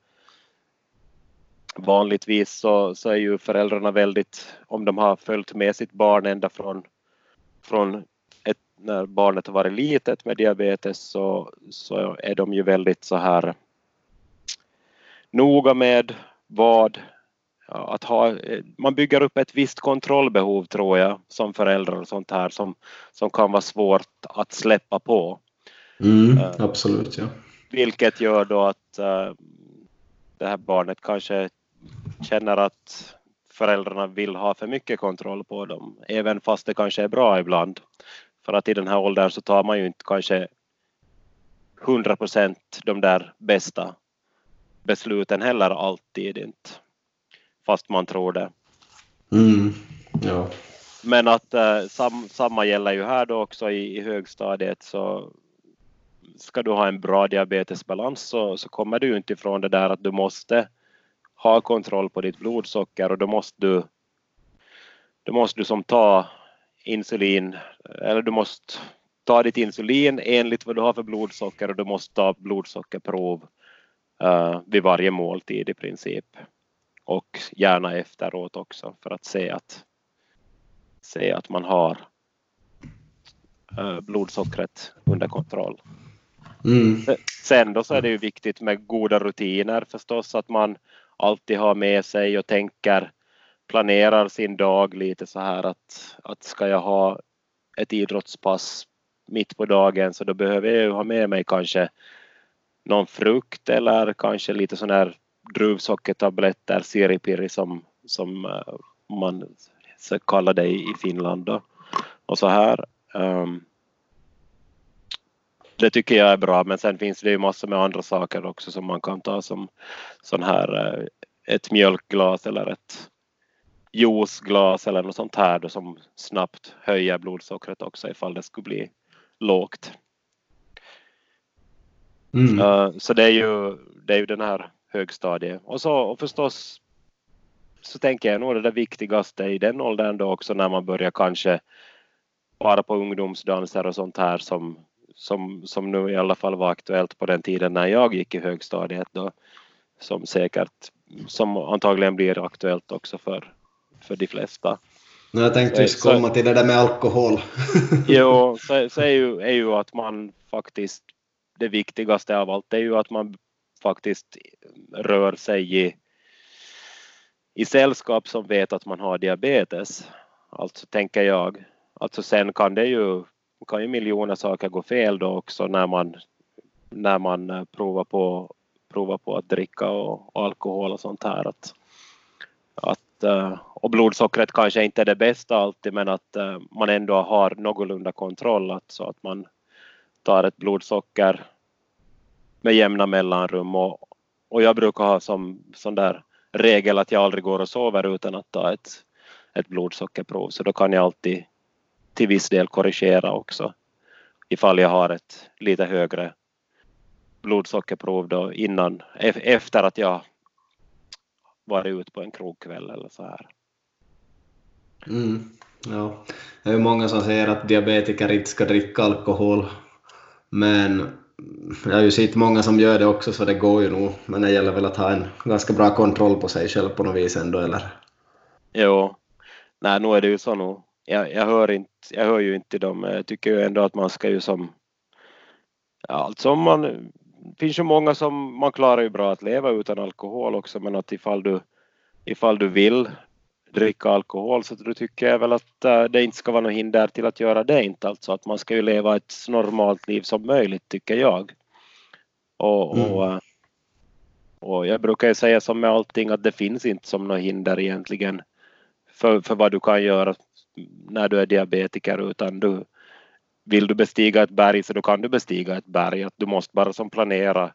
vanligtvis så, så är ju föräldrarna väldigt, om de har följt med sitt barn ända från, från ett, när barnet har varit litet med diabetes så, så är de ju väldigt så här noga med vad att ha, man bygger upp ett visst kontrollbehov tror jag som förälder och sånt här som, som kan vara svårt att släppa på. Mm, uh, absolut, ja. Vilket gör då att uh, det här barnet kanske känner att föräldrarna vill ha för mycket kontroll på dem, även fast det kanske är bra ibland. För att i den här åldern så tar man ju inte kanske 100 procent de där bästa besluten heller alltid inte fast man tror det. Mm, ja. Men att eh, sam, samma gäller ju här då också i, i högstadiet så ska du ha en bra diabetesbalans så, så kommer du inte ifrån det där att du måste ha kontroll på ditt blodsocker och då måste du då måste du som ta insulin eller du måste ta ditt insulin enligt vad du har för blodsocker och du måste ta blodsockerprov uh, vid varje måltid i princip och gärna efteråt också för att se att, se att man har blodsockret under kontroll. Mm. Sen då så är det ju viktigt med goda rutiner förstås, att man alltid har med sig och tänker, planerar sin dag lite så här att, att ska jag ha ett idrottspass mitt på dagen så då behöver jag ju ha med mig kanske någon frukt eller kanske lite sån här druvsockertabletter, siripiri som, som uh, man kallar det i Finland. Då. Och så här. Um, det tycker jag är bra men sen finns det ju massor med andra saker också som man kan ta som sån här uh, ett mjölkglas eller ett juiceglas eller något sånt här då som snabbt höjer blodsockret också ifall det skulle bli lågt. Mm. Uh, så det är ju, det är ju den här högstadiet. Och så och förstås så tänker jag nog det viktigaste i den åldern då också när man börjar kanske vara på ungdomsdanser och sånt här som, som, som nu i alla fall var aktuellt på den tiden när jag gick i högstadiet då som säkert, som antagligen blir aktuellt också för, för de flesta. Jag tänkte just komma till det där med alkohol. (laughs) jo, så, så är, ju, är ju att man faktiskt, det viktigaste av allt är ju att man faktiskt rör sig i, i sällskap som vet att man har diabetes. Alltså tänker jag. Alltså sen kan det ju, kan ju miljoner saker gå fel då också när man, när man eh, provar på, provar på att dricka och, och alkohol och sånt här. Att, att, eh, och blodsockret kanske inte är det bästa alltid men att eh, man ändå har någorlunda kontroll Alltså att man tar ett blodsocker med jämna mellanrum och, och jag brukar ha som sån där regel att jag aldrig går och sover utan att ta ett, ett blodsockerprov så då kan jag alltid till viss del korrigera också ifall jag har ett lite högre blodsockerprov då innan, efter att jag varit ute på en krogkväll eller så här. Mm, ja. Det är många som säger att diabetiker inte ska dricka alkohol men jag har ju sett många som gör det också så det går ju nog, men det gäller väl att ha en ganska bra kontroll på sig själv på något vis ändå eller? Jo, nej nu är det ju så nog. Jag, jag, hör inte, jag hör ju inte dem, jag tycker ju ändå att man ska ju som ja, alltså man, det finns ju många som man klarar ju bra att leva utan alkohol också men att ifall du, ifall du vill dricka alkohol så då tycker jag väl att äh, det inte ska vara något hinder till att göra det inte alltså att man ska ju leva ett så normalt liv som möjligt tycker jag. Och, mm. och, äh, och jag brukar ju säga som med allting att det finns inte som något hinder egentligen för, för vad du kan göra när du är diabetiker utan du vill du bestiga ett berg så då kan du bestiga ett berg. Att du måste bara som planera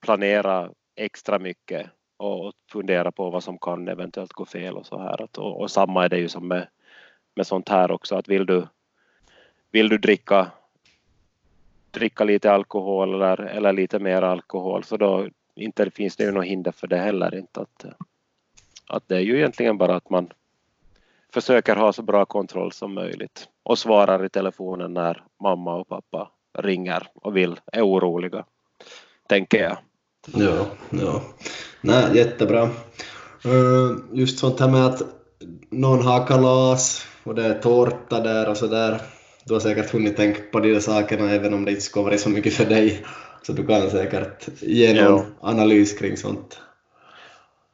planera extra mycket och fundera på vad som kan eventuellt gå fel och så här. Att, och, och, samma är det ju som med, med sånt här också att vill du, vill du dricka, dricka lite alkohol eller, eller lite mer alkohol så då inte finns det ju något hinder för det heller inte att, att det är ju egentligen bara att man försöker ha så bra kontroll som möjligt och svarar i telefonen när mamma och pappa ringer och vill, är oroliga, tänker jag. Ja, ja. Nej, jättebra. Eh, just sånt här med att någon har kalas och det är tårta där och så där. Du har säkert hunnit tänka på de där sakerna även om det inte skulle vara så mycket för dig. Så du kan säkert ge någon jo. analys kring sånt.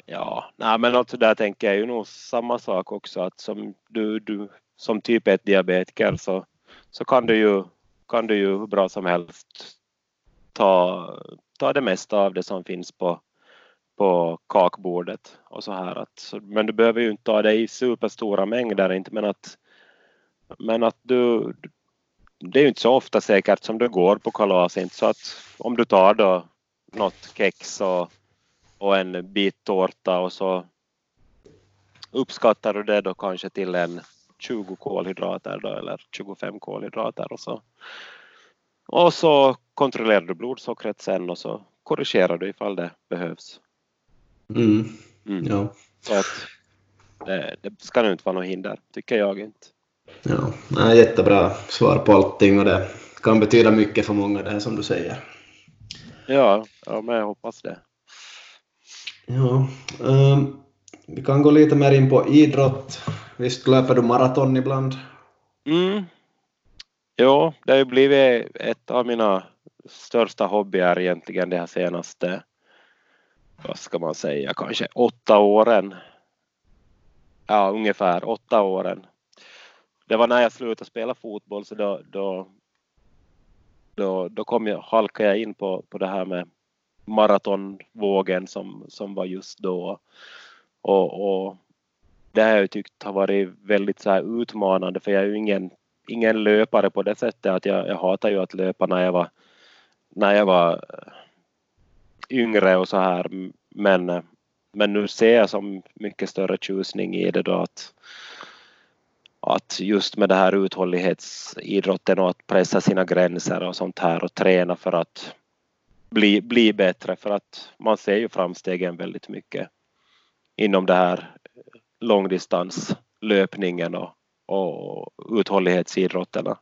Ja, nej men alltså där tänker jag ju nog samma sak också att som du, du som typ 1 diabetiker så, så kan du ju kan du ju hur bra som helst ta, ta det mesta av det som finns på, på kakbordet och så här att, men du behöver ju inte ta det i superstora mängder inte men att men att du det är ju inte så ofta säkert som du går på kalas inte så att om du tar då något kex och, och en bit tårta och så uppskattar du det då kanske till en 20 kolhydrater då, eller 25 kolhydrater och så. Och så kontrollerar du blodsockret sen och så korrigerar du ifall det behövs. Mm. Mm. Ja. Så att det, det ska nog inte vara något hinder, tycker jag inte. Ja, Nej, jättebra svar på allting och det kan betyda mycket för många det här som du säger. Ja, ja men jag hoppas det. Ja, um, vi kan gå lite mer in på idrott. Visst löper du maraton ibland? Mm. Jo, det har ju blivit ett av mina största hobby är egentligen de här senaste, vad ska man säga, kanske åtta åren. Ja, ungefär åtta åren. Det var när jag slutade spela fotboll så då, då, då, då kom jag, halkade jag in på, på det här med maratonvågen som, som var just då. Och, och det har jag tyckt har varit väldigt så här utmanande för jag är ju ingen, ingen löpare på det sättet att jag, jag hatar ju att löpa när jag var, när jag var eh, yngre och så här men, men nu ser jag som mycket större tjusning i det då att, att just med det här uthållighetsidrotten och att pressa sina gränser och sånt här och träna för att bli, bli bättre för att man ser ju framstegen väldigt mycket inom det här eh, långdistanslöpningen och, och uthållighetsidrotterna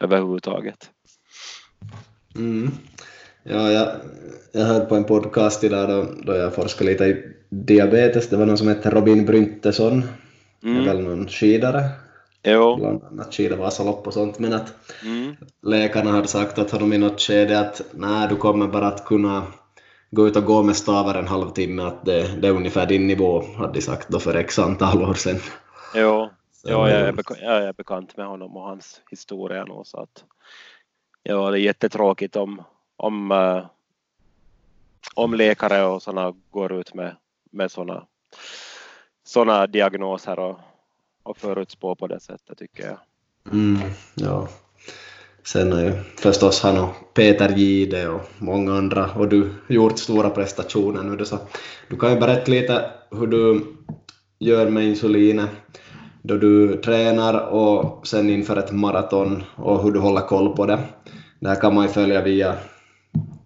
överhuvudtaget. Mm. Ja, jag, jag hörde på en podcast idag då, då jag forskade lite i diabetes. Det var någon som hette Robin Bryntesson, mm. väl någon skidare. Jo. Bland annat skida Vasalopp och sånt. Men att mm. läkarna hade sagt att honom i något skede att nej, du kommer bara att kunna gå ut och gå med stavar en halvtimme, att det, det är ungefär din nivå, hade de sagt då för x antal år sedan. Jo, så, jo jag, är bekant, jag är bekant med honom och hans historia nu så att ja, det är jättetråkigt om, om, äh, om läkare och sådana går ut med, med sådana såna diagnoser och, och förutspå på det sättet tycker jag. Mm, ja. Sen har ju förstås han och Peter Gide och många andra och du gjort stora prestationer nu. Så du kan ju berätta lite hur du gör med insulinet då du tränar och sen inför ett maraton och hur du håller koll på det. Det här kan man ju följa via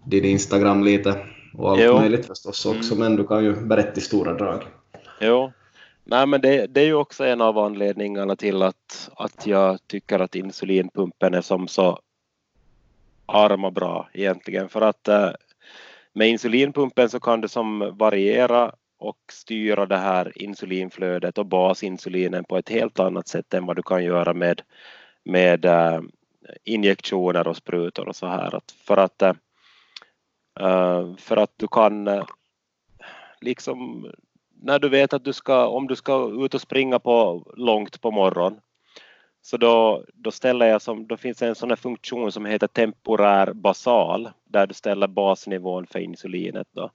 din Instagram lite och allt jo. möjligt förstås också, mm. men du kan ju berätta i stora drag. Jo, Nej, men det, det, är ju också en av anledningarna till att, att jag tycker att insulinpumpen är som så arma bra egentligen för att äh, med insulinpumpen så kan du som variera och styra det här insulinflödet och basinsulinen på ett helt annat sätt än vad du kan göra med, med äh, injektioner och sprutor och så här. Att för, att, äh, för att du kan liksom när du vet att du ska, om du ska ut och springa på långt på morgonen så då, då ställer jag som, då finns en sån här funktion som heter temporär basal där du ställer basnivån för insulinet då.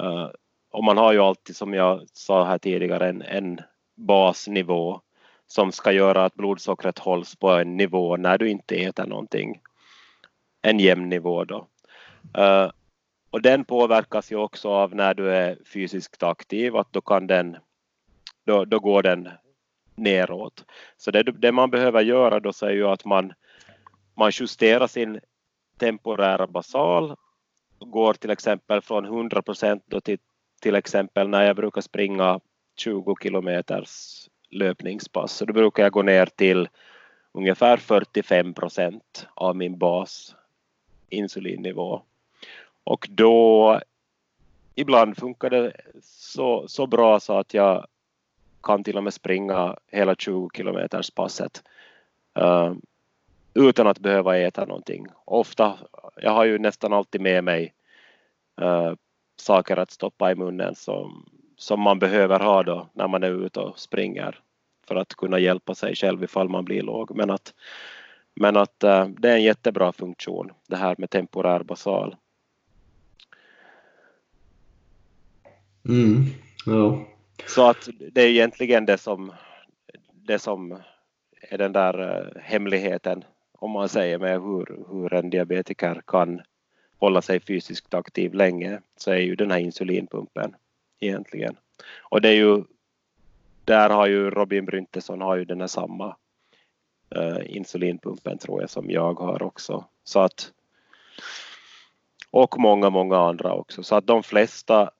Uh, och man har ju alltid som jag sa här tidigare en, en basnivå som ska göra att blodsockret hålls på en nivå när du inte äter någonting. En jämn nivå då. Uh, och den påverkas ju också av när du är fysiskt aktiv, att då kan den, då, då går den neråt. Så det, det man behöver göra då så är ju att man, man justerar sin temporära basal, går till exempel från 100 procent till till exempel när jag brukar springa 20 kilometers löpningspass. Så då brukar jag gå ner till ungefär 45 procent av min bas insulinnivå. Och då ibland funkar det så, så bra så att jag kan till och med springa hela 20 kilometers passet uh, utan att behöva äta någonting. Ofta, jag har ju nästan alltid med mig uh, saker att stoppa i munnen som, som man behöver ha då när man är ute och springer för att kunna hjälpa sig själv ifall man blir låg. Men att, men att uh, det är en jättebra funktion det här med temporär basal. Mm, ja. Så att det är egentligen det som, det som är den där uh, hemligheten om man säger med hur, hur en diabetiker kan hålla sig fysiskt aktiv länge så är ju den här insulinpumpen egentligen. Och det är ju där har ju Robin Bryntesson har ju den här samma uh, insulinpumpen tror jag som jag har också. Så att och många, många andra också. Så att de flesta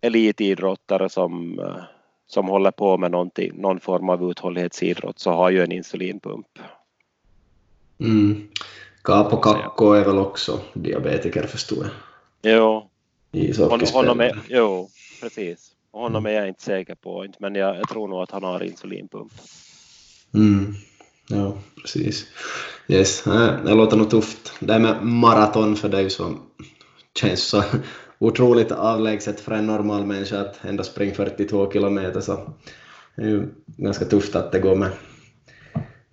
elitidrottare som, uh, som håller på med någon form av uthållighetsidrott så har ju en insulinpump. Mm. Capo Kakko är väl också diabetiker förstår jag? Jo. Honom är, jo, precis. Honom är jag inte säker på, men jag, jag tror nog att han har insulinpump. Mm. Ja, precis. Yes, det låter nog tufft. Det här med maraton för dig som känns så otroligt avlägset för en normal människa att ändå springa 42 kilometer så det är ju ganska tufft att det går med,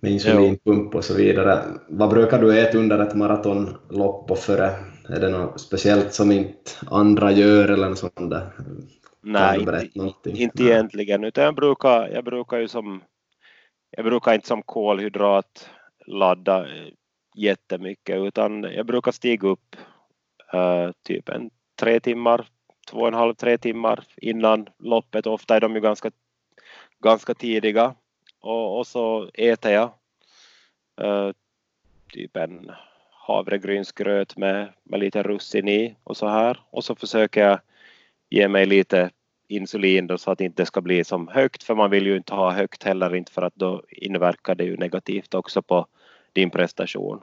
med insulinpump och så vidare. Vad brukar du äta under ett maratonlopp och före? Är det något speciellt som inte andra gör eller något sånt där? Nej, inte, inte egentligen, utan jag brukar, jag brukar ju som jag brukar inte som kolhydrat ladda jättemycket utan jag brukar stiga upp uh, typ en tre timmar, två och en halv, tre timmar innan loppet. Ofta är de ju ganska, ganska tidiga och, och så äter jag uh, eh, typ en havregrynsgröt med, med lite russin i och så här och så försöker jag ge mig lite insulin då så att det inte ska bli som högt för man vill ju inte ha högt heller inte för att då inverkar det ju negativt också på din prestation.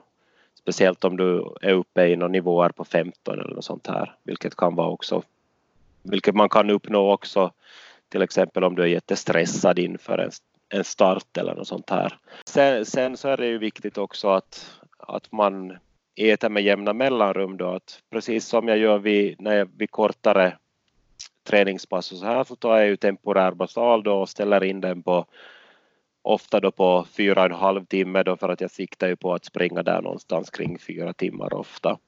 Speciellt om du är uppe i några nivåer på 15 eller något sånt här vilket kan vara också vilket man kan uppnå också till exempel om du är jättestressad inför en, en start eller något sånt här. Sen, sen så är det ju viktigt också att, att man äter med jämna mellanrum då att precis som jag gör vid, när jag, vid kortare träningspass och så här så tar jag ju temporär basal då och ställer in den på ofta då på fyra och en halv timme då för att jag siktar ju på att springa där någonstans kring fyra timmar ofta.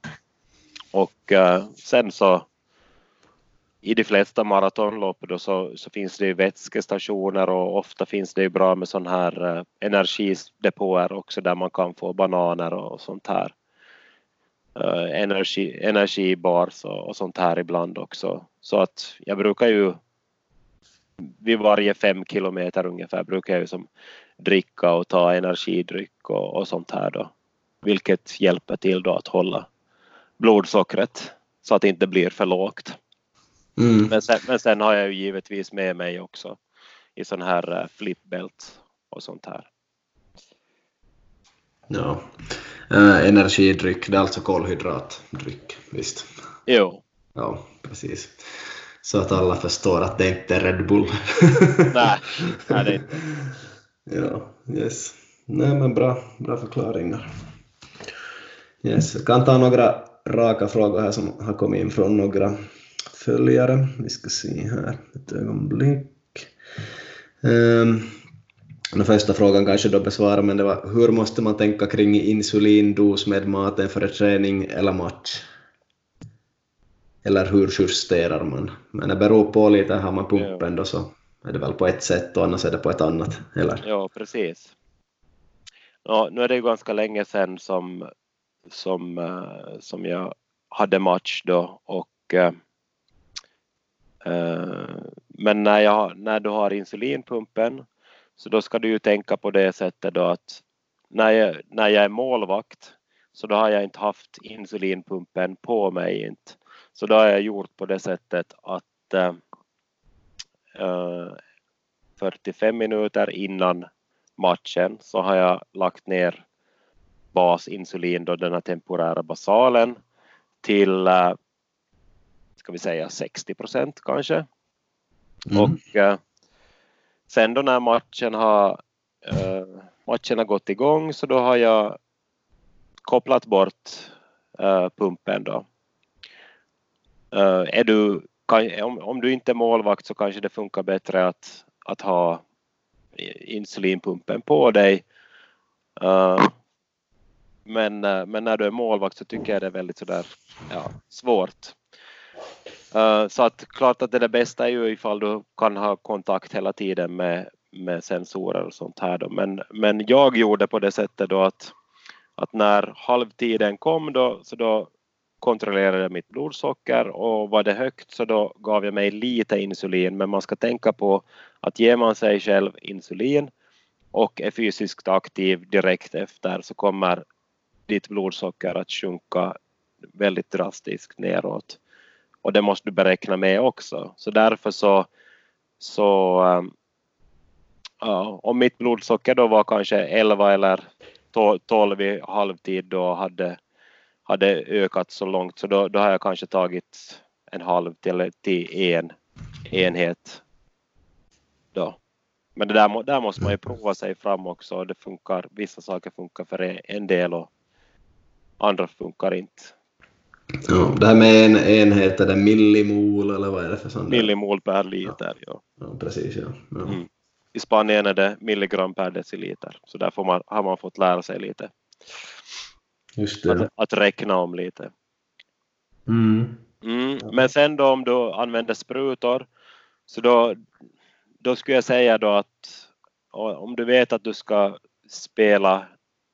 Och uh, sen så i de flesta maratonlopp då så, så finns det ju vätskestationer och ofta finns det ju bra med sån här eh, energidepåer också där man kan få bananer och sånt här. Eh, energi, energibars och, och sånt här ibland också. Så att jag brukar ju vid varje fem kilometer ungefär brukar jag ju som dricka och ta energidryck och, och sånt här då. Vilket hjälper till då att hålla blodsockret så att det inte blir för lågt. Mm. Men, sen, men sen har jag ju givetvis med mig också i sån här uh, flipbelt och sånt här. Ja, uh, energidryck, det är alltså kolhydratdryck, visst? Jo. Ja, precis. Så att alla förstår att det inte är Red Bull. (laughs) nej, nej det är inte. (laughs) Ja, yes. Nej men bra, bra förklaringar. Yes, jag kan ta några raka frågor här som har kommit in från några följare. Vi ska se här ett ögonblick. Um, den första frågan kanske då besvara, men det var hur måste man tänka kring insulindos med maten före träning eller match? eller hur justerar man? Men det beror på lite, har man pumpen då så är det väl på ett sätt och annars är det på ett annat, eller? Ja, precis. Ja, nu är det ju ganska länge sedan som, som, uh, som jag hade match då och uh, Eh, men när, jag, när du har insulinpumpen så då ska du ju tänka på det sättet då att när jag, när jag är målvakt så då har jag inte haft insulinpumpen på mig inte. Så då har jag gjort på det sättet att eh, eh, äh, 45 minuter innan matchen så har jag lagt ner basinsulin, då den här temporära basalen, till ska vi säga 60 procent kanske. Mm. Och eh, sen då när matchen har, eh, matchen har gått igång så då har jag kopplat bort eh, pumpen då. är du, kan, om, om du inte är målvakt så kanske det funkar bättre att, att ha insulinpumpen på dig. men, men när du är målvakt så tycker jag det är väldigt sådär ja, svårt. Uh, så att klart att det, där bästa är ju ifall du kan ha kontakt hela tiden med, med sensorer och sånt här då. Men, men jag gjorde på det sättet då att, att när halvtiden kom då så då kontrollerade jag mitt blodsocker och var det högt så då gav jag mig lite insulin men man ska tänka på att ger man sig själv insulin och är fysiskt aktiv direkt efter så kommer ditt blodsocker att sjunka väldigt drastiskt neråt och det måste du beräkna med också. Så därför så, så ehm, ja, om mitt blodsocker då var kanske 11 eller 12 i halvtid då hade, hade ökat så långt så då, då har jag kanske tagit en halv till, till en enhet då. Men det där, där måste man ju prova sig fram också. Det funkar, vissa saker funkar för en del och andra funkar inte. Ja, det här med en enhet, är det millimol eller vad är det för sånt? Millimol per liter, ja. Ja, precis, ja. ja. Mm. I Spanien är det milligram per deciliter, så där får man, har man fått lära sig lite. Just det. Att, att räkna om lite. Mm. Mm. Men sen då om du använder sprutor, så då, då skulle jag säga då att om du vet att du ska spela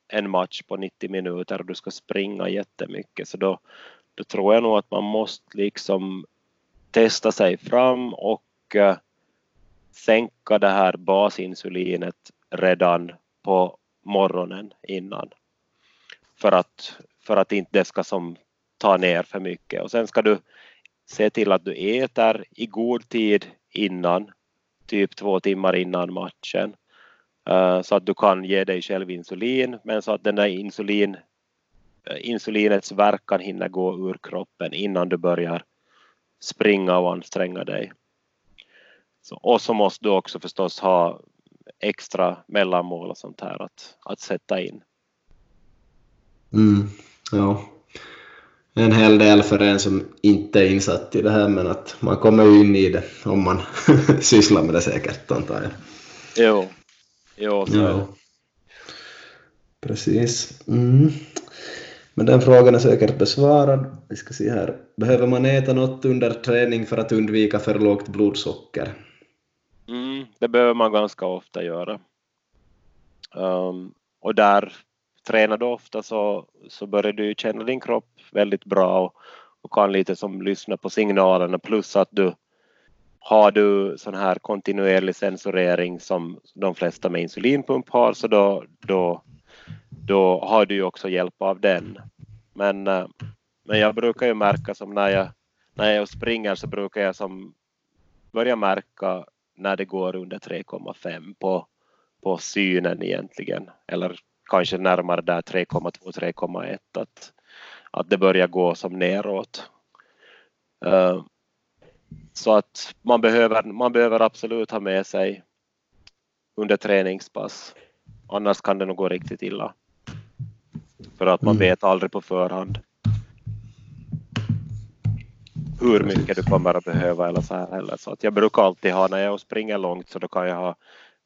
en match på 90 minuter och du ska springa jättemycket så då, då tror jag nog att man måste liksom testa sig fram och eh, sänka det här basinsulinet redan på morgonen innan. För att, för att inte det ska som ta ner för mycket. Och sen ska du se till att du äter i god tid innan, typ två timmar innan matchen. Eh, så att du kan ge dig själv insulin, men så att den där insulin insulinets verkan hinner gå ur kroppen innan du börjar springa och anstränga dig. Så, och så måste du också förstås ha extra mellanmål och sånt här att, att sätta in. Mm, ja. En hel del för en som inte är insatt i det här men att man kommer ju in i det om man (laughs) sysslar med det säkert antar jag. Jo, jo så ja. Precis. Mm. Men den frågan är säkert besvarad. Vi ska se här. Behöver man äta något under träning för att undvika för lågt blodsocker? Mm, det behöver man ganska ofta göra. Um, och där tränar du ofta så, så börjar du känna din kropp väldigt bra och, och kan lite som lyssna på signalerna plus att du har du sån här kontinuerlig sensorering som de flesta med insulinpump har så då, då då har du ju också hjälp av den. Men, eh, men jag brukar ju märka som när jag, när jag springer så brukar jag som börja märka när det går under 3,5 på, på synen egentligen. Eller kanske närmare där 3,2, 3,1 att, att det börjar gå som neråt. Uh, så att man behöver, man behöver absolut ha med sig under träningspass. Annars kan det nog gå riktigt illa. För att man mm. vet aldrig på förhand hur mycket du kommer att behöva eller så här heller. Så att jag brukar alltid ha, när jag springer långt så då kan jag ha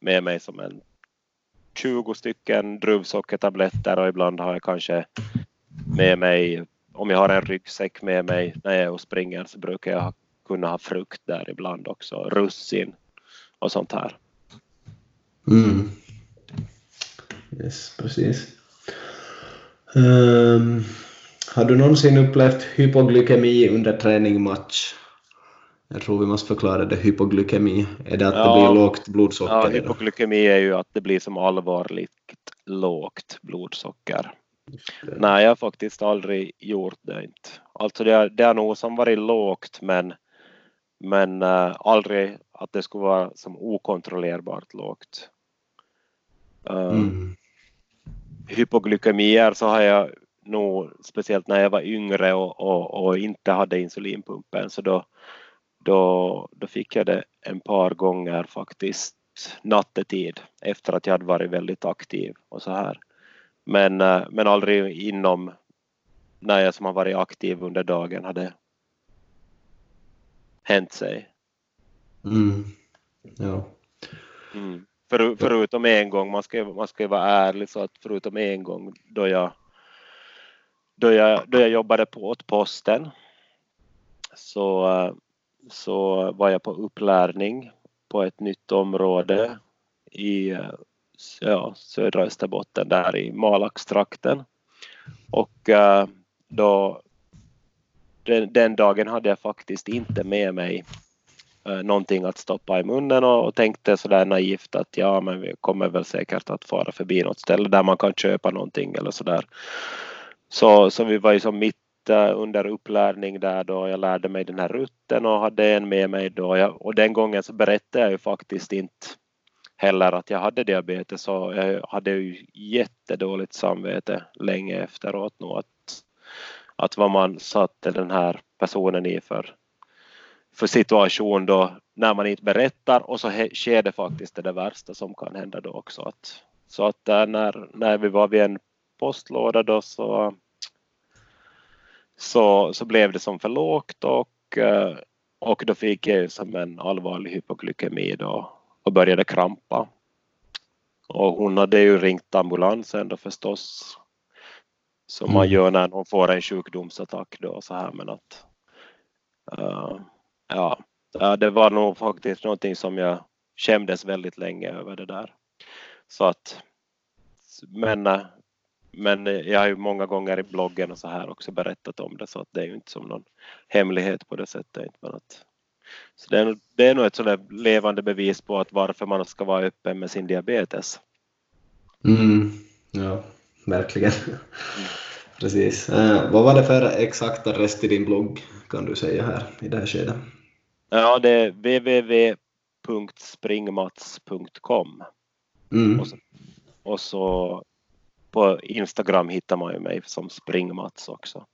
med mig som en 20 stycken druvsockertabletter och ibland har jag kanske med mig, om jag har en ryggsäck med mig när jag är och springer så brukar jag kunna ha frukt där ibland också, russin och sånt här. Mm. Yes, precis. Um, har du någonsin upplevt hypoglykemi under träning match? Jag tror vi måste förklara det, hypoglykemi. Är det att ja, det blir lågt blodsocker? Ja, hypoglykemi är ju att det blir som allvarligt lågt blodsocker. Nej, jag har faktiskt aldrig gjort det. Inte. Alltså det, det har nog som varit lågt men, men uh, aldrig att det skulle vara som okontrollerbart lågt. Uh, mm. Hypoglykemier så har jag nog, speciellt när jag var yngre och, och, och, inte hade insulinpumpen, så då, då, då fick jag det en par gånger faktiskt nattetid efter att jag hade varit väldigt aktiv och så här. Men, uh, men aldrig inom när jag som har varit aktiv under dagen hade hänt sig. Mm. Ja. Mm. För, förutom en gång, man ska, man ska vara ärlig så att förutom en gång då jag, då jag, då jag jobbade på åt posten så, så var jag på upplärning på ett nytt område i ja, södra Österbotten där i Malaxtrakten. Och eh, då, den, den, dagen hade jag faktiskt inte med mig Eh, någonting att stoppa i munnen och, och tänkte sådär naivt att ja, men vi kommer väl säkert att fara förbi något ställe där man kan köpa någonting eller sådär. Så, så vi var ju som mitt eh, under upplärning där då jag lärde mig den här rutten och hade en med mig då jag, och den gången så berättade jag ju faktiskt inte heller att jag hade diabetes så jag hade ju jättedåligt samvete länge efteråt nog att att vad man satte den här personen i för, för situation då när man inte berättar och så sker det faktiskt det, värsta som kan hända då också. Att, så att när, när vi var vid en postlåda då så, så, så blev det som för lågt och, eh, och då fick jag som en allvarlig hypoglykemi då och började krampa. Och hon hade ju ringt ambulansen då förstås som man mm. gör när någon får en sjukdomsattack då så här men att uh, ja, det var nog faktiskt någonting som jag kändes väldigt länge över det där. Så att men, eh, men jag har ju många gånger i bloggen och så här också berättat om det så att det är ju inte som någon hemlighet på det sättet. Men att, så det är, det är nog ett sådant levande bevis på att varför man ska vara öppen med sin diabetes. Mm, ja, verkligen. Mm. Precis. Eh, vad var det för exakt adress i din blogg kan du säga här i det här skedet? Ja, det är www.springmats.com. Mm. Och, så, och så på Instagram hittar man ju mig som Springmats också.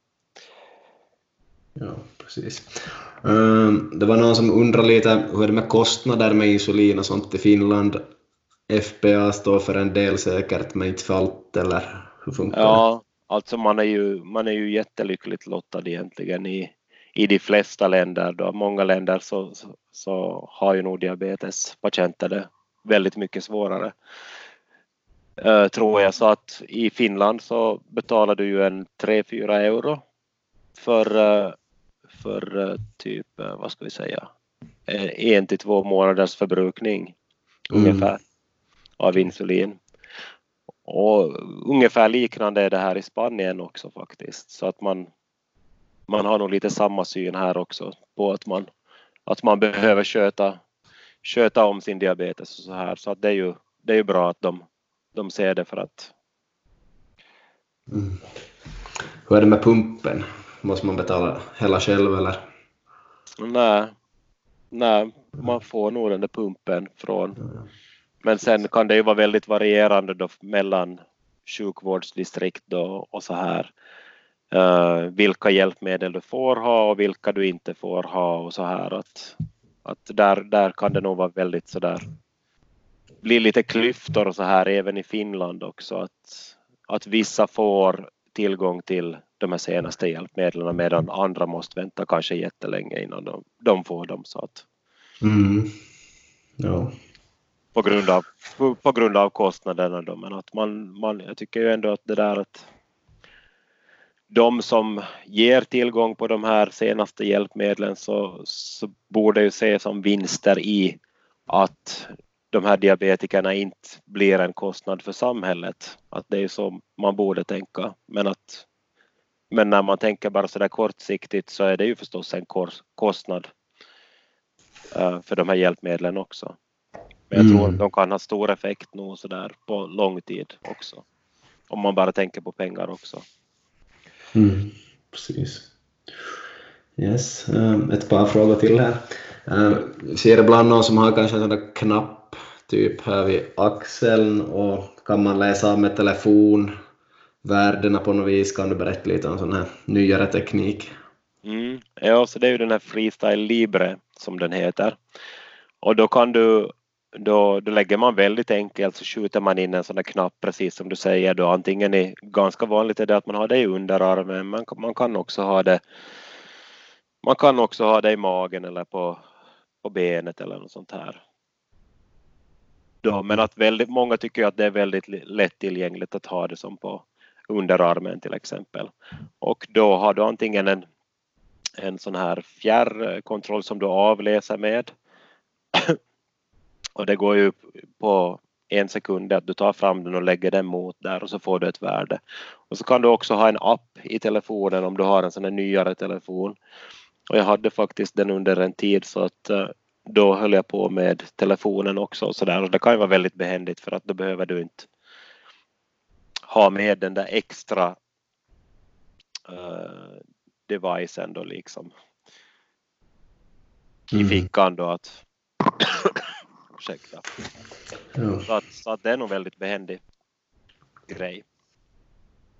Ja, precis. Um, det var någon som undrade lite hur är det med kostnader med insulin och sånt i Finland? FPA står för en del säkert, men inte för allt, eller hur funkar ja, det? Alltså man är ju, man är ju jättelyckligt lottad egentligen i, i de flesta länder. Då. Många länder så, så, så har ju nog diabetespatienter det väldigt mycket svårare. Uh, tror jag. Så att i Finland så betalar du ju en 3-4 euro för, uh, för uh, typ, vad ska vi säga, en till två månaders förbrukning mm. ungefär av insulin. Och ungefär liknande är det här i Spanien också faktiskt. Så att man, man har nog lite samma syn här också på att man, att man behöver sköta, sköta om sin diabetes och så här. Så att det är ju, det är ju bra att de, de ser det för att... Mm. Hur är det med pumpen? Måste man betala hela själv eller? Nej, nej man får nog den där pumpen från men sen kan det ju vara väldigt varierande då mellan sjukvårdsdistrikt då och så här. Uh, vilka hjälpmedel du får ha och vilka du inte får ha och så här att, att där, där kan det nog vara väldigt så där bli lite klyftor och så här även i Finland också att, att vissa får tillgång till de här senaste hjälpmedlen medan andra måste vänta kanske jättelänge innan de, de får dem så att mm. ja på grund av, på grund av kostnaderna då, men att man, man, jag tycker ju ändå att det där att de som ger tillgång på de här senaste hjälpmedlen så, så borde ju se som vinster i att de här diabetikerna inte blir en kostnad för samhället. Att det är så man borde tänka. Men, att, men när man tänker bara så där kortsiktigt så är det ju förstås en kostnad eh, för de här hjälpmedlen också. Men jag tror mm. att de kan ha stor effekt nog sådär på lång tid också. Om man bara tänker på pengar också. Mm, precis. Yes, ehm, ett par frågor till här. Ehm, ser ibland någon som har kanske en sån där knapp typ här vid axeln och kan man läsa av med telefon värdena på något vis? Kan du berätta lite om sån här nyare teknik? Mm. Ja, så det är ju den här Freestyle Libre som den heter. Och då kan du då, då lägger man väldigt enkelt så skjuter man in en sån där knapp precis som du säger då antingen är ganska vanligt är det att man har det i underarmen men man kan också ha det man kan också ha det i magen eller på, på benet eller något sånt här. Då, men att väldigt många tycker att det är väldigt lättillgängligt att ha det som på underarmen till exempel. Och då har du antingen en, en sån här fjärrkontroll som du avläser med och det går ju på en sekund att du tar fram den och lägger den mot där och så får du ett värde. Och så kan du också ha en app i telefonen om du har en sån här nyare telefon. Och jag hade faktiskt den under en tid så att eh, då höll jag på med telefonen också och så där och det kan ju vara väldigt behändigt för att då behöver du inte ha med den där extra uh, devicen då liksom i mm. fickan då att ursäkta. Ja. Så, att, så att det är nog väldigt behändig grej.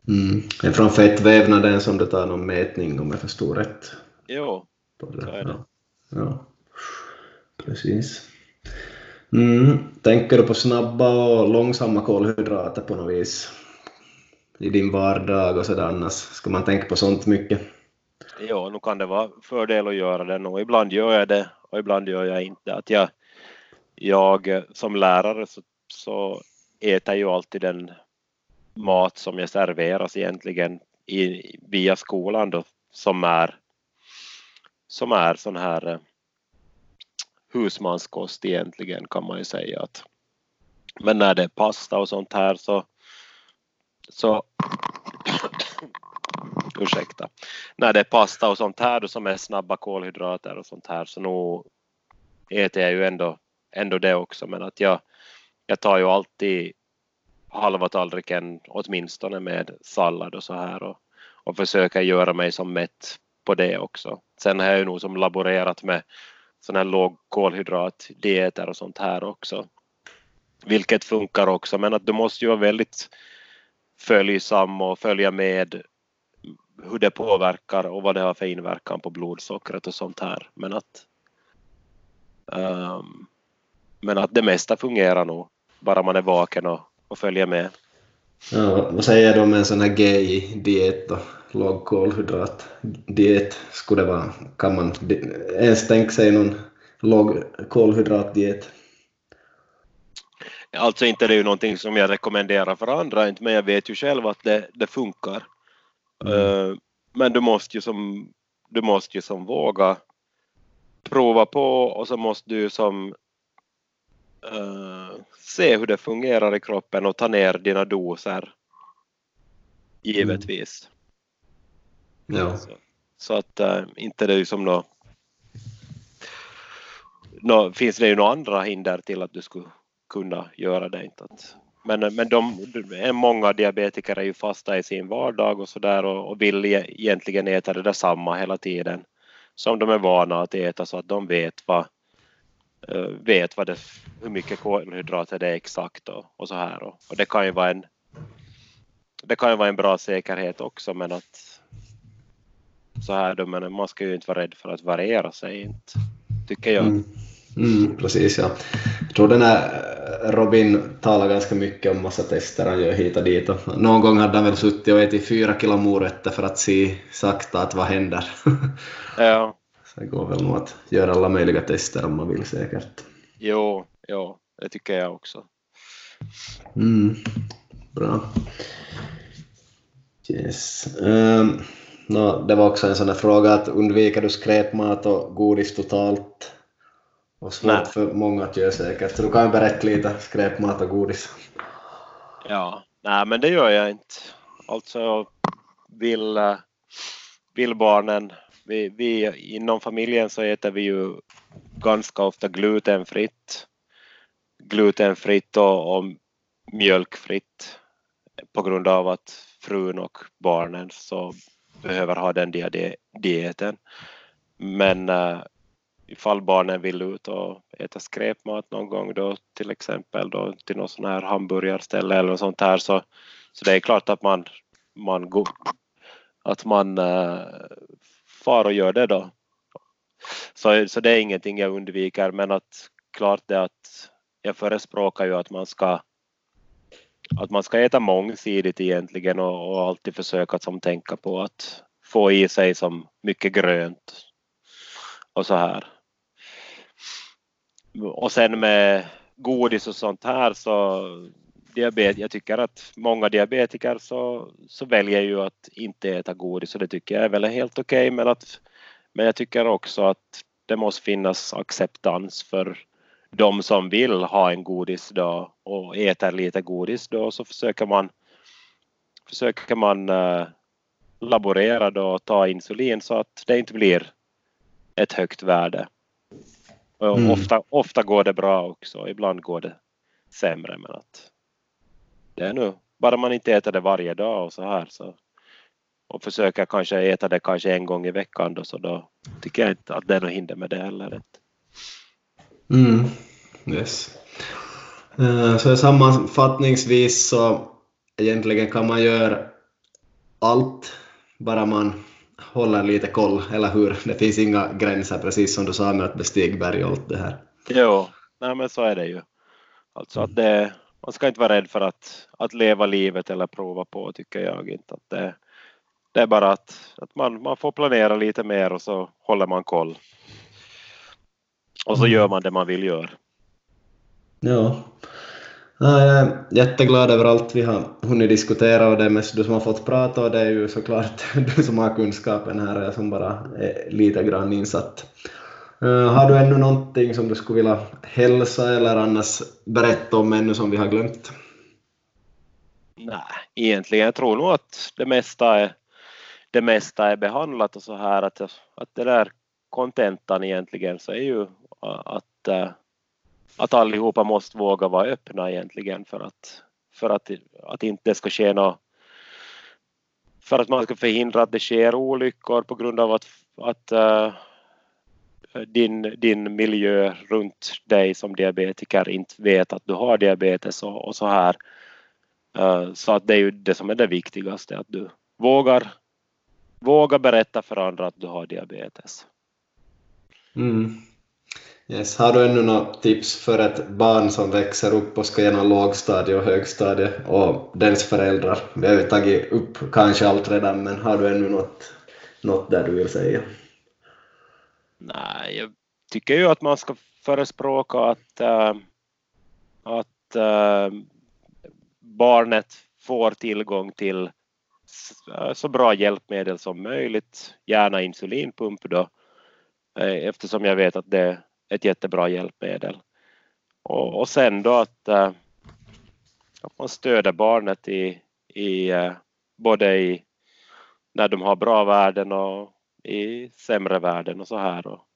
Mm. Det är från fettvävnaden som det tar någon mätning om jag förstår rätt. Jo, så är det. Ja. ja. Precis. Mm. Tänker du på snabba och långsamma kolhydrater på något vis? I din vardag och sådär annars? Ska man tänka på sånt mycket? Ja, nu kan det vara fördel att göra det och ibland gör jag det och ibland gör jag inte. Att jag, jag eh, som lärare så, så äter ju alltid den mat som jag serveras egentligen i, via skolan då, som är som är sån här eh, husmanskost egentligen kan man ju säga att. Men när det är pasta och sånt här så så (coughs) ursäkta. När det är pasta och sånt här då som är snabba kolhydrater och sånt här så nog äter jag ju ändå ändå det också men att jag, jag tar ju alltid halva tallriken åtminstone med sallad och så här och, och försöker göra mig som mätt på det också. Sen har jag ju nog som laborerat med sådana här låg kolhydratdieter och sånt här också. Vilket funkar också men att du måste ju vara väldigt följsam och följa med hur det påverkar och vad det har för inverkan på blodsockret och sånt här. Men att um, men att det mesta fungerar nog, bara man är vaken och, och följer med. Ja, vad säger du om en sån här GI-diet då? Låg kolhydratdiet? Skulle det vara, kan man ens tänka sig någon låg kolhydratdiet? Alltså inte det är ju någonting som jag rekommenderar för andra, men jag vet ju själv att det, det funkar. Mm. Uh, men du måste ju som du måste ju som våga prova på och så måste du som uh, se hur det fungerar i kroppen och ta ner dina doser. Givetvis. Mm. Ja. Så, så att uh, inte det är som något no, finns det ju några andra hinder till att du skulle kunna göra det. Inte att, men men de, många diabetiker är ju fasta i sin vardag och sådär och, och vill egentligen äta det där samma hela tiden som de är vana att äta så att de vet vad, Eh, vet vad det, hur mycket kolhydrater det är exakt och, och så här. Och, och, det kan ju vara en det kan ju vara en bra säkerhet också men att så här då, men man ska ju inte vara rädd för att variera sig inte, tycker jag. Mm. Mm, precis ja. Jag tror den här eh, Robin talar ganska mycket om massa tester han gör hit och dit och någon gång hade han väl suttit och ätit fyra kilo morötter för att se sakta att vad händer. (laughs) Ja. Det går väl nog att göra alla möjliga tester om man vill säkert. Jo, jo det tycker jag också. Mm, bra. Yes. Um, no, det var också en sån där fråga att undviker du skräpmat och godis totalt? Och svårt Nej. för många att göra säkert. Så du kan berätta lite skräpmat och godis. Ja, nej men det gör jag inte. Alltså vill, eh, vill barnen vi, vi, inom familjen så äter vi ju ganska ofta glutenfritt. Glutenfritt och, och mjölkfritt på grund av att frun och barnen så behöver ha den dieten. Men uh, ifall barnen vill ut och äta skräpmat någon gång då till exempel då till någon sån här hamburgarställe eller något sånt här så, så det är klart att man, man går, att man äh, far och gör det då. Så, så det är ingenting jag undviker men att klart det att jag förespråkar ju att man ska att man ska äta mångsidigt egentligen och, och alltid försöka som tänka på att få i sig som mycket grönt och så här. Och sen med godis och sånt här så diabet, jag tycker att många diabetiker så, så väljer ju att inte äta godis och det tycker jag är väl helt okej okay, men att men jag tycker också att det måste finnas acceptans för de som vill ha en godisdag och äter lite godis då så försöker man försöker man uh, laborera då och ta insulin så att det inte blir ett högt värde. Och mm. ofta, ofta går det bra också, ibland går det sämre men att det är nu, bara man inte äter det varje dag och så här så och försöker kanske äta det kanske en gång i veckan då så då tycker jag inte att det är något hinder med det heller. Mm. Yes. Uh, så sammanfattningsvis så egentligen kan man göra allt bara man håller lite koll, eller hur? Det finns inga gränser, precis som du sa med att bestiga berg och allt det här. Jo, nej men så är det ju. Alltså att det, man ska inte vara rädd för att, att leva livet eller prova på, tycker jag inte. Att det, det är bara att, att man, man får planera lite mer och så håller man koll. Och så gör man det man vill göra. Ja. Jag är jätteglad över allt vi har hunnit diskutera och det är mest du som har fått prata och det är ju såklart (laughs) du som har kunskapen här jag som bara är lite grann insatt. Eh, har du ännu någonting som du skulle vilja hälsa eller annars berätta om ännu som vi har glömt? Nej, egentligen jag tror nog att det mesta är, det mesta är behandlat och så här att, att det där kontentan egentligen så är ju att eh, att allihopa måste våga vara öppna egentligen för att, för att, att inte det ska ske något för att man ska förhindra att det sker olyckor på grund av att, att uh, din, din miljö runt dig som diabetiker inte vet att du har diabetes och, och så här. Eh, så att det är ju det som är det viktigaste, att du vågar, vågar berätta för andra att du har diabetes. Mm. Yes. Har du ännu något tips för ett barn som växer upp och ska genom lågstadie och högstadie och dens föräldrar? Vi har ju tagit upp kanske allt redan, men har du ännu något, något där du vill säga? Nej, jag tycker ju att man ska förespråka att, äh, att äh, barnet får tillgång till eh, så bra hjälpmedel som möjligt, gärna insulinpump då, eftersom jag vet att det är ett jättebra hjälpmedel. Och, och sen då att, att man stöder barnet i, i både i när de har bra värden och i sämre värden och så här och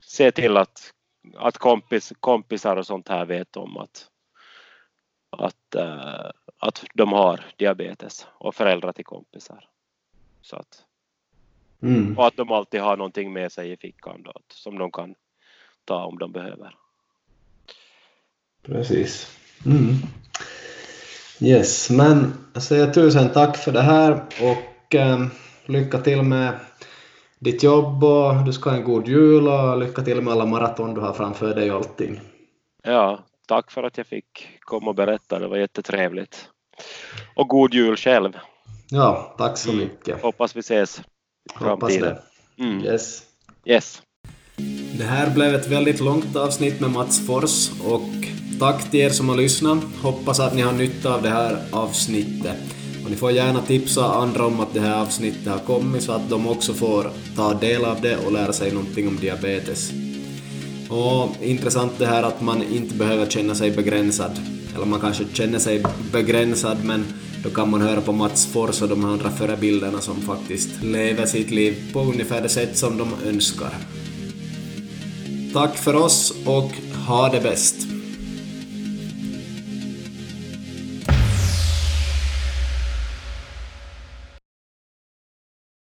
se till att, att kompis, kompisar och sånt här vet om att, att, äh, att de har diabetes och föräldrar till kompisar. Så att, mm. Och att de alltid har någonting med sig i fickan då, som de kan ta om de behöver. Precis. Mm. Yes, men jag säger tusen tack för det här och eh, lycka till med ditt jobb och du ska ha en god jul och lycka till med alla maraton du har framför dig och allting. Ja, tack för att jag fick komma och berätta, det var jättetrevligt. Och god jul själv. Ja, tack så mm. mycket. Hoppas vi ses i framtiden. Mm. Yes. Yes. Det här blev ett väldigt långt avsnitt med Mats Fors och tack till er som har lyssnat. Hoppas att ni har nytta av det här avsnittet. Och ni får gärna tipsa andra om att det här avsnittet har kommit så att de också får ta del av det och lära sig någonting om diabetes. Och intressant det här att man inte behöver känna sig begränsad. Eller man kanske känner sig begränsad men då kan man höra på Mats Fors och de andra förebilderna som faktiskt lever sitt liv på ungefär det sätt som de önskar. Tack för oss och ha det bäst!